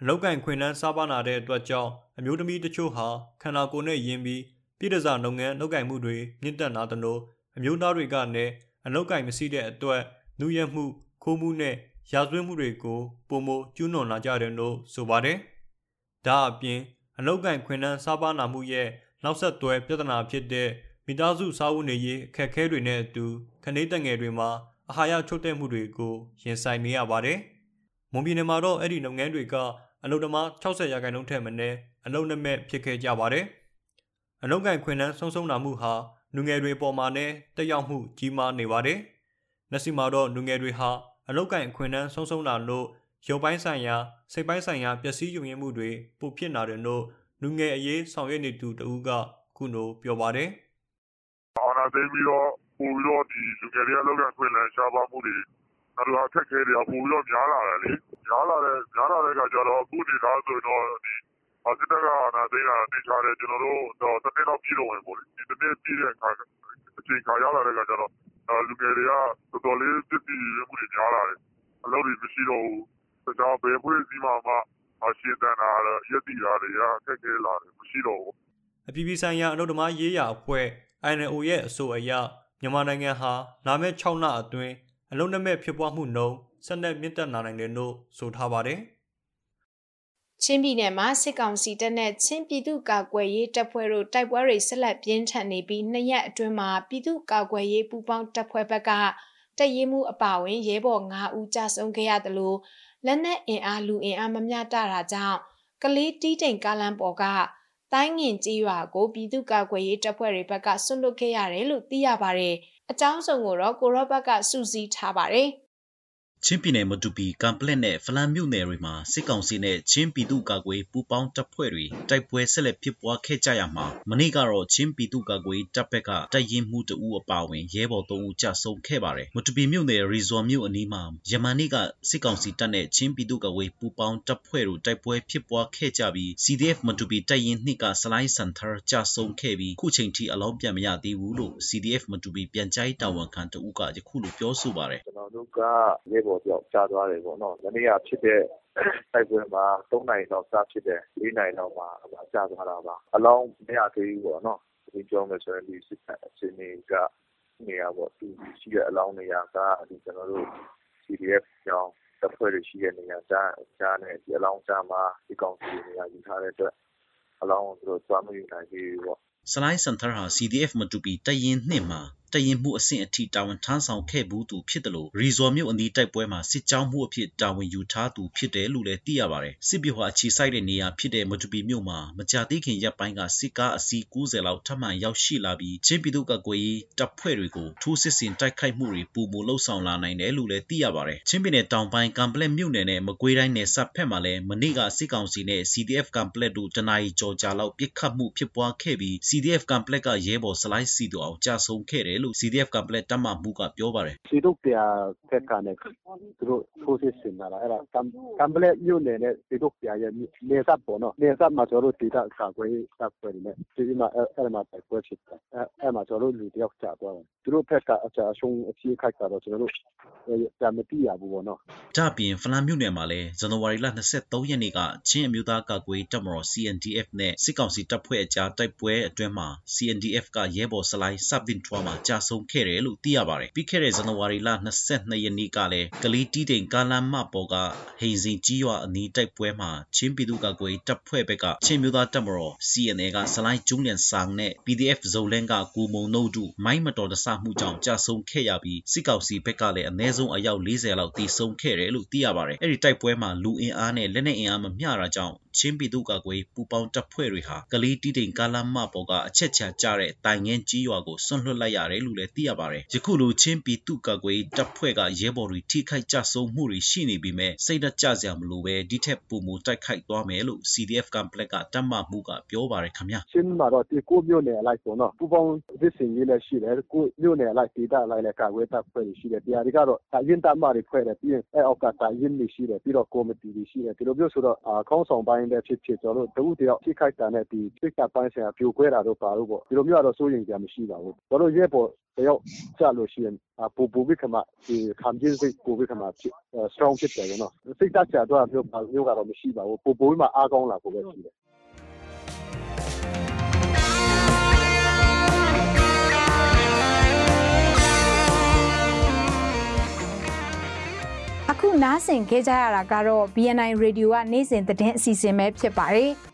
Speaker 12: အလောက်ကင်ခွင်နှန်းစားပါနာတဲ့အတွက်ကြောင့်အမျိုးသမီးတချို့ဟာခန္ဓာကိုယ်နဲ့ယဉ်ပြီးပြည်တစားလုပ်ငန်းလုပ်ကင်မှုတွေမြင့်တက်လာသလိုအမျိုးသားတွေကလည်းအလောက်ကင်မရှိတဲ့အတွက်လူရဲမှုခိုးမှုနဲ့ရာဇဝတ်မှုတွေကိုပုံမကျူးလွန်လာကြတယ်လို့ဆိုပါတယ်။ဒါအပြင်အလောက်ကင်ခွင်နှန်းစားပါနာမှုရဲ့နောက်ဆက်တွဲပြဿနာဖြစ်တဲ့မိသားစုစားဝတ်နေရေးအခက်အခဲတွေနဲ့အတူခနေတငယ်တွေမှာအာဟာရချို့တဲ့မှုတွေကိုရင်ဆိုင်နေရပါတယ်။မွန်ပြည်နယ်မှာတော့အဲ့ဒီလုပ်ငန်းတွေက အလုပ်သမား60ရာခိုင်နှုန်းထက်မနည်းအလုပ်နမဲ့ဖြစ်ခဲ့ကြပါတယ်။အလုပ်ကိုင်ခွင့်နှန်းဆုံးရှုံးတာမှုဟာလူငယ်တွေပေါ်မှာလည်းတက်ရောက်မှုကြီးမားနေပါတယ်။လက်ရှိမှာတော့လူငယ်တွေဟာအလုပ်ကိုင်ခွင့်နှန်းဆုံးရှုံးတာလို့ရုပ်ပိုင်းဆိုင်ရာစိတ်ပိုင်းဆိုင်ရာပျက်စီးယုံရင်းမှုတွေပိုဖြစ်လာတယ်လို့လူငယ်အရေးဆောင်ရွက်နေသူတဦးကခုလိုပြောပါတယ်။
Speaker 14: အော်နာသိပြီးတော့ပို့ပြီးတော့ဒီလူငယ်တွေအလုပ်ကိုင်ခွင့်နှန်းရှားပါမှုတွေ နောက်တော့အခက်အခဲတွေကပို့ပြီးတော့များလာတယ်လေ။များလာတဲ့များလာတဲ့အခါကျတော့အခုဒီသားဆိုတော့ဒီအစစ်တပ်ကအာဏာသိမ်းတာသိချတယ်ကျွန်တော်တို့တော့တစ်နှစ်တော့ပြည်တော့ဝင်ပေါ့လေဒီတစ်နှစ်ပြည်တဲ့အခါအချိန်ခါရောက်လာတဲ့အခါကျတော့လူငယ်တွေကတော်တော်လေးပြည့်ပြည့်မှုတွေများလာတယ်အလုပ်တွေမရှိတော့ဘူးဒါကြောင့်ဘယ်ဖွဲ့စည်းမှမှအရှင်းတန်းတာရက်တီတာတွေကအခက်အခဲလာတယ်မရှိတော့ဘူး
Speaker 12: အပြည်ပြည်ဆိုင်ရာအလုပ်သမားရေးရာအဖွဲ့ INO ရဲ့အဆိုအရမြန်မာနိုင်ငံဟာလာမယ့်6လအတွင်း အလုံးနမဲ့ဖြစ်ပွားမှုနှုန်းဆက်လက်မြင့်တက်လာနိုင်တယ်လို့ဆိုထားပါတယ်။
Speaker 9: ချင်းပြည်နယ်မှာစစ်ကောင်စီတပ်နဲ့ချင်းပြည်သူ့ကာကွယ်ရေးတပ်ဖွဲ့တို့တိုက်ပွဲတွေဆက်လက်ပြင်းထန်နေပြီးနှစ်ရက်အတွင်းမှာပြည်သူ့ကာကွယ်ရေးပူးပေါင်းတပ်ဖွဲ့ဘက်ကတည်မှုအပါအဝင်ရဲဘော်9ဦးကြာဆုံးခဲ့ရတယ်လို့လက်နက်အင်အားလူအင်အားမမျှတတာကြောင့်ကလေးတီးတိမ်ကားလမ်းပေါ်ကတိုင်းငင်ကြီးရွာကိုပြည်သူ့ကာကွယ်ရေးတပ်ဖွဲ့တွေဘက်ကဆွတ်လွတ်ခဲ့ရတယ်လို့သိရပါတယ်။ အကြောင်းစုံကိုတော့ကိုရော့ဘက်ကစူးစီးထားပါတယ်။
Speaker 15: ချင်းပြည်နယ်မတူပီကံပလက်နဲ့ဖလန်မြို့နယ်တွေမှာစစ်ကောင်စီနဲ့ချင်းပြည်သူ့ကာကွယ်ပူးပေါင်းတပ်ဖွဲ့တွေတိုက်ပွဲဆက်လက်ဖြစ်ပွားခဲ့ကြရမှာမနေ့ကတော့ချင်းပြည်သူ့ကာကွယ်တပ်ဘက်ကတိုက်ရင်မှုတအူအပါဝင်ရဲဘော်၃ဦးကြာဆုံးခဲ့ပါတယ်မတူပီမြို့နယ်ရီဇော်မြို့အနီးမှာယမန်နေ့ကစစ်ကောင်စီတပ်နဲ့ချင်းပြည်သူ့ကာကွယ်ပူးပေါင်းတပ်ဖွဲ့တို့တိုက်ပွဲဖြစ်ပွားခဲ့ကြပြီး CDF မတူပီတိုက်ရင်နှစ်ကစလိုင်းစန်တာကြာဆုံးခဲ့ပြီးခုချိန်ထိအလောင်းပြန်မရသေးဘူးလို့ CDF မတူပီပြန်ကြားတာဝန်ခံတဦးကယခုလိုပြောဆိုပါတယ်
Speaker 16: ကျွန်တော်တို့ကရဲဘော်တယောက်ကြားသွားတယ်ပေါ့နော်။မနေ့ကဖြစ်တဲ့တိုက်ပွဲမှာ၃နာရီလောက်စဖြစ်တယ်။၄နာရီလောက်မှာကျသွားတာပါ။အလောင်းမရသေးဘူးပေါ့နော်။သတင်းပြောမယ်ဆိုရင်ဒီစစ်တပ်အခြေအနေကနေရာပေါ့သူရှိတဲ့အလောင်းနေရာကဒီကျွန်တော်တို့ CDF ကြောင်းတပ်ဖွဲ့တွေရှိတဲ့နေရာကြားကြားနဲ့ဒီအလောင်းကြားမှာဒီကောင်စီနေရာယူထားတဲ့အတွက်အလောင်းကိုသူတို့သွားမယူနိုင်သေးဘူးပေါ့။
Speaker 15: စလိုင်းစန်တာဟာ CDF မတူပီတရင်နှစ်မှာတရင်မှုအဆင့်အထိတာဝန်ထမ်းဆောင်ခဲ့ဘူးသူဖြစ်တယ်လို့ရီဇော်မြို့အနီးတိုက်ပွဲမှာစစ်ကြောင်းမှုအဖြစ်တာဝန်ယူထားသူဖြစ်တယ်လို့လည်းသိရပါတယ်စစ်ဗျူဟာအခြေစိုက်တဲ့နေရာဖြစ်တဲ့မတူပီမြို့မှာမကြာသေးခင်ရက်ပိုင်းကစစ်ကားအစီး90လောက်ထပ်မံရောက်ရှိလာပြီးချင်းပြည်သူ့ကကွေးတပ်ဖွဲ့တွေကိုထိုးစစ်ဆင်တိုက်ခိုက်မှုတွေပုံမလှုပ်ဆောင်လာနိုင်တယ်လို့လည်းသိရပါတယ်ချင်းပြည်နယ်တောင်ပိုင်းကံပလက်မြို့နယ်နဲ့မကွေးတိုင်းနယ်စပ်ဖက်မှာလည်းမနေ့ကစစ်ကောင်စီနဲ့ CDF ကံပလက်တို့တနအီကြော်ကြာလောက်ပစ်ခတ်မှုဖြစ်ပွားခဲ့ပြီး CDF ကံပလက်ကရဲဘော်စလိုက်စီတို့အောင်ကြာဆုံးခဲ့တယ်လို့ CDF ကံပလက်တမမှုကပြောပါတယ်
Speaker 16: စီတို့ပြဖက်ကနေသူတို့ထိုးစစ်ဆင်လာတာအဲ့ဒါကံကံပလက်မြို့နယ်နဲ့စီတို့ပြရဲ့နေဆက်ပေါ်နော်နေဆက်မှာကျွန်တော်တို့ဒေတာကာကွယ်တပ်ဖွဲ့တွေနဲ့ဒီမှာအဲ့မှာတိုက်ပွဲဖြစ်တယ်အဲ့အဲ့မှာကျွန်တော်တို့လူတယောက်ကြာသွားတယ် သူတို့ဖက်က အကြအရှုံးအကြီးခိုက်တာတော့ ကျွန်တော်တို့ကြာမတိရဘူးပေါ့နော်။
Speaker 15: ဒါပြင် ဖလန်မြို့နယ်မှာလည်း ဇန်နဝါရီလ23ရက်နေ့က ချင်းအမျိုးသားကာကွယ်တပ်မတော် CNDF နဲ့ စစ်ကောင်စီတပ်ဖွဲ့အကြား တိုက်ပွဲအတွင်းမှာ CNDF က ရဲဘော်စလိုင်းစပ်တင်ထွားမှာကြာဆုံးခဲ့တယ်လို့သိရပါတယ်။ပြီးခဲ့တဲ့ဇန်နဝါရီလ22ရက်နေ့ကလည်းကလေးတီးတိန်ကားလမ်းမပေါ်ကဟိန်စင်ကြီးရွာအနီးတိုက်ပွဲမှာချင်းပြည်သူ့ကာကွယ်တပ်ဖွဲ့ဘက်ကချင်းမျိုးသားတပ်မတော် CNA ကစလိုင်းကျုံးလန်ဆောင်နဲ့ PDF ဇုံလန်းကကိုမုံနှုတ်တို့မိုင်းမတော်တဆမှုကြောင့်ကြာဆုံးခဲ့ရပြီးစစ်ကောင်စီဘက်ကလည်းအနည်းဆုံးအယောက်40လောက်တိဆုံးခဲ့တယ်လို့သိရပါတယ်။အဲ့ဒီတိုက်ပွဲမှာလူအင်အားနဲ့လက်နက်အင်အားမမျှတာကြောင့်ချင်းပြည်သူ့ကာကွယ်ပူပေါင်းတပ်ဖွဲ့တွေဟာကလေးတီးတိန်ကားလမ်းမပေါ်ကအချက်ချာကျတဲ့တိုင်ငင်းကြီးရွာကိုဆွန့်လွတ်လိုက်ရတယ်လို့လည်းသိရပါတယ်။ယခုလိုချင်းပြည်သူ့ကာကွယ်တပ်ဖွဲ့ကရဲဘော်တွေထိခိုက်ကြဆုံးမှုတွေရှိနေပြီးမဲ့စိတ်ဓာတ်ကြစရာမလိုပဲဒီထက်ပိုမိုတိုက်ခိုက်သွားမယ်လို့ CDF ကံပလက်ကတတ်မှမှုကပြောပါတယ်ခင်ဗျာ။
Speaker 16: ချင်းမှာတော့ဒီကိုမျိုးနယ်အလိုက်ဆိုတော့ပူပေါင်းစစ်စင်ရေးလည်းရှိတယ်ကိုမျိုးနယ်အလိုက်ဒေတာအလိုက်လည်းကာကွယ်တပ်ဖွဲ့တွေရှိတယ်။တရားတွေကတော့တာရင်တမတွေဖွဲ့တယ်ပြီးရင်အဲအောက်ကတာရင်တွေရှိတယ်ပြီးတော့ကော်မတီတွေရှိတယ်ဒီလိုမျိုးဆိုတော့ခေါင်းဆောင်ပိုင်းလည်းဖြစ်ဖြစ်ကျွန်တော်တို့တဦးတယောက်ထိခိုက်တာနဲ့ဒီစိတ်ကပိုင်းဆိုင်ရာပြိုကွဲတာတို့ပါတော့ပေါ့ဒီလိုမျိုးကတော့စိုးရိမ်ကြမရှိပါဘူးကျွန်တော်ရဲပေါ်တယောက်ကြလို့ရှိရင်ပူပူပြီးခမဒီခံကျင်းစိတ်ပူပြီးခမဖြစ် strong ဖြစ်တယ်နော်စိတ်တက်ကြတော့မျိုးမျိုးကတော့မရှိပါဘူးပူပူပြီးမှအားကောင်းလာဖို့ပဲရှိတယ်
Speaker 11: အခုနားဆင်ခဲ့ကြရတာကတော့ BNI Radio ကနေ့စဉ်သတင်းအစီအစဉ်ပဲဖြစ်ပါတယ်။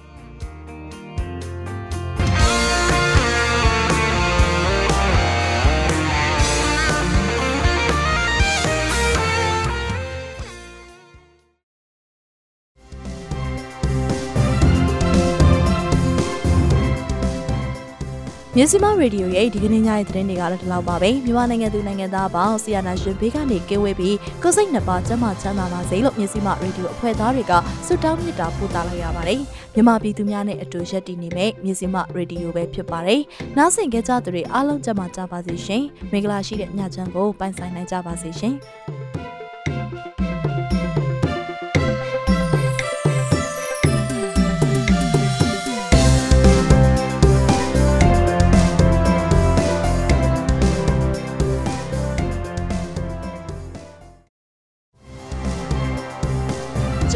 Speaker 1: မြစီမရေဒီယိုရဲ့ဒီကနေ့ညရဲ့သတင်းတွေကလည်းဒီလောက်ပါပဲမြန်မာနိုင်ငံသူနိုင်ငံသားပေါင်းဆီယနာရှင်ဘေးကနေကင်းဝေးပြီးကိုယ်စိတ်နှစ်ပါးကျန်းမာချမ်းသာပါစေလို့မြစီမရေဒီယိုအဖွဲ့သားတွေကဆုတောင်းမေတ္တာပို့သလိုက်ရပါတယ်မြန်မာပြည်သူများနဲ့အတူရက်တည်နေမဲ့မြစီမရေဒီယိုပဲဖြစ်ပါတယ်နားဆင်ကြကြသူတွေအားလုံးကျန်းမာကြပါစေရှင်မင်္ဂလာရှိတဲ့ညချမ်းကိုပိုင်ဆိုင်နိုင်ကြပါစေရှင်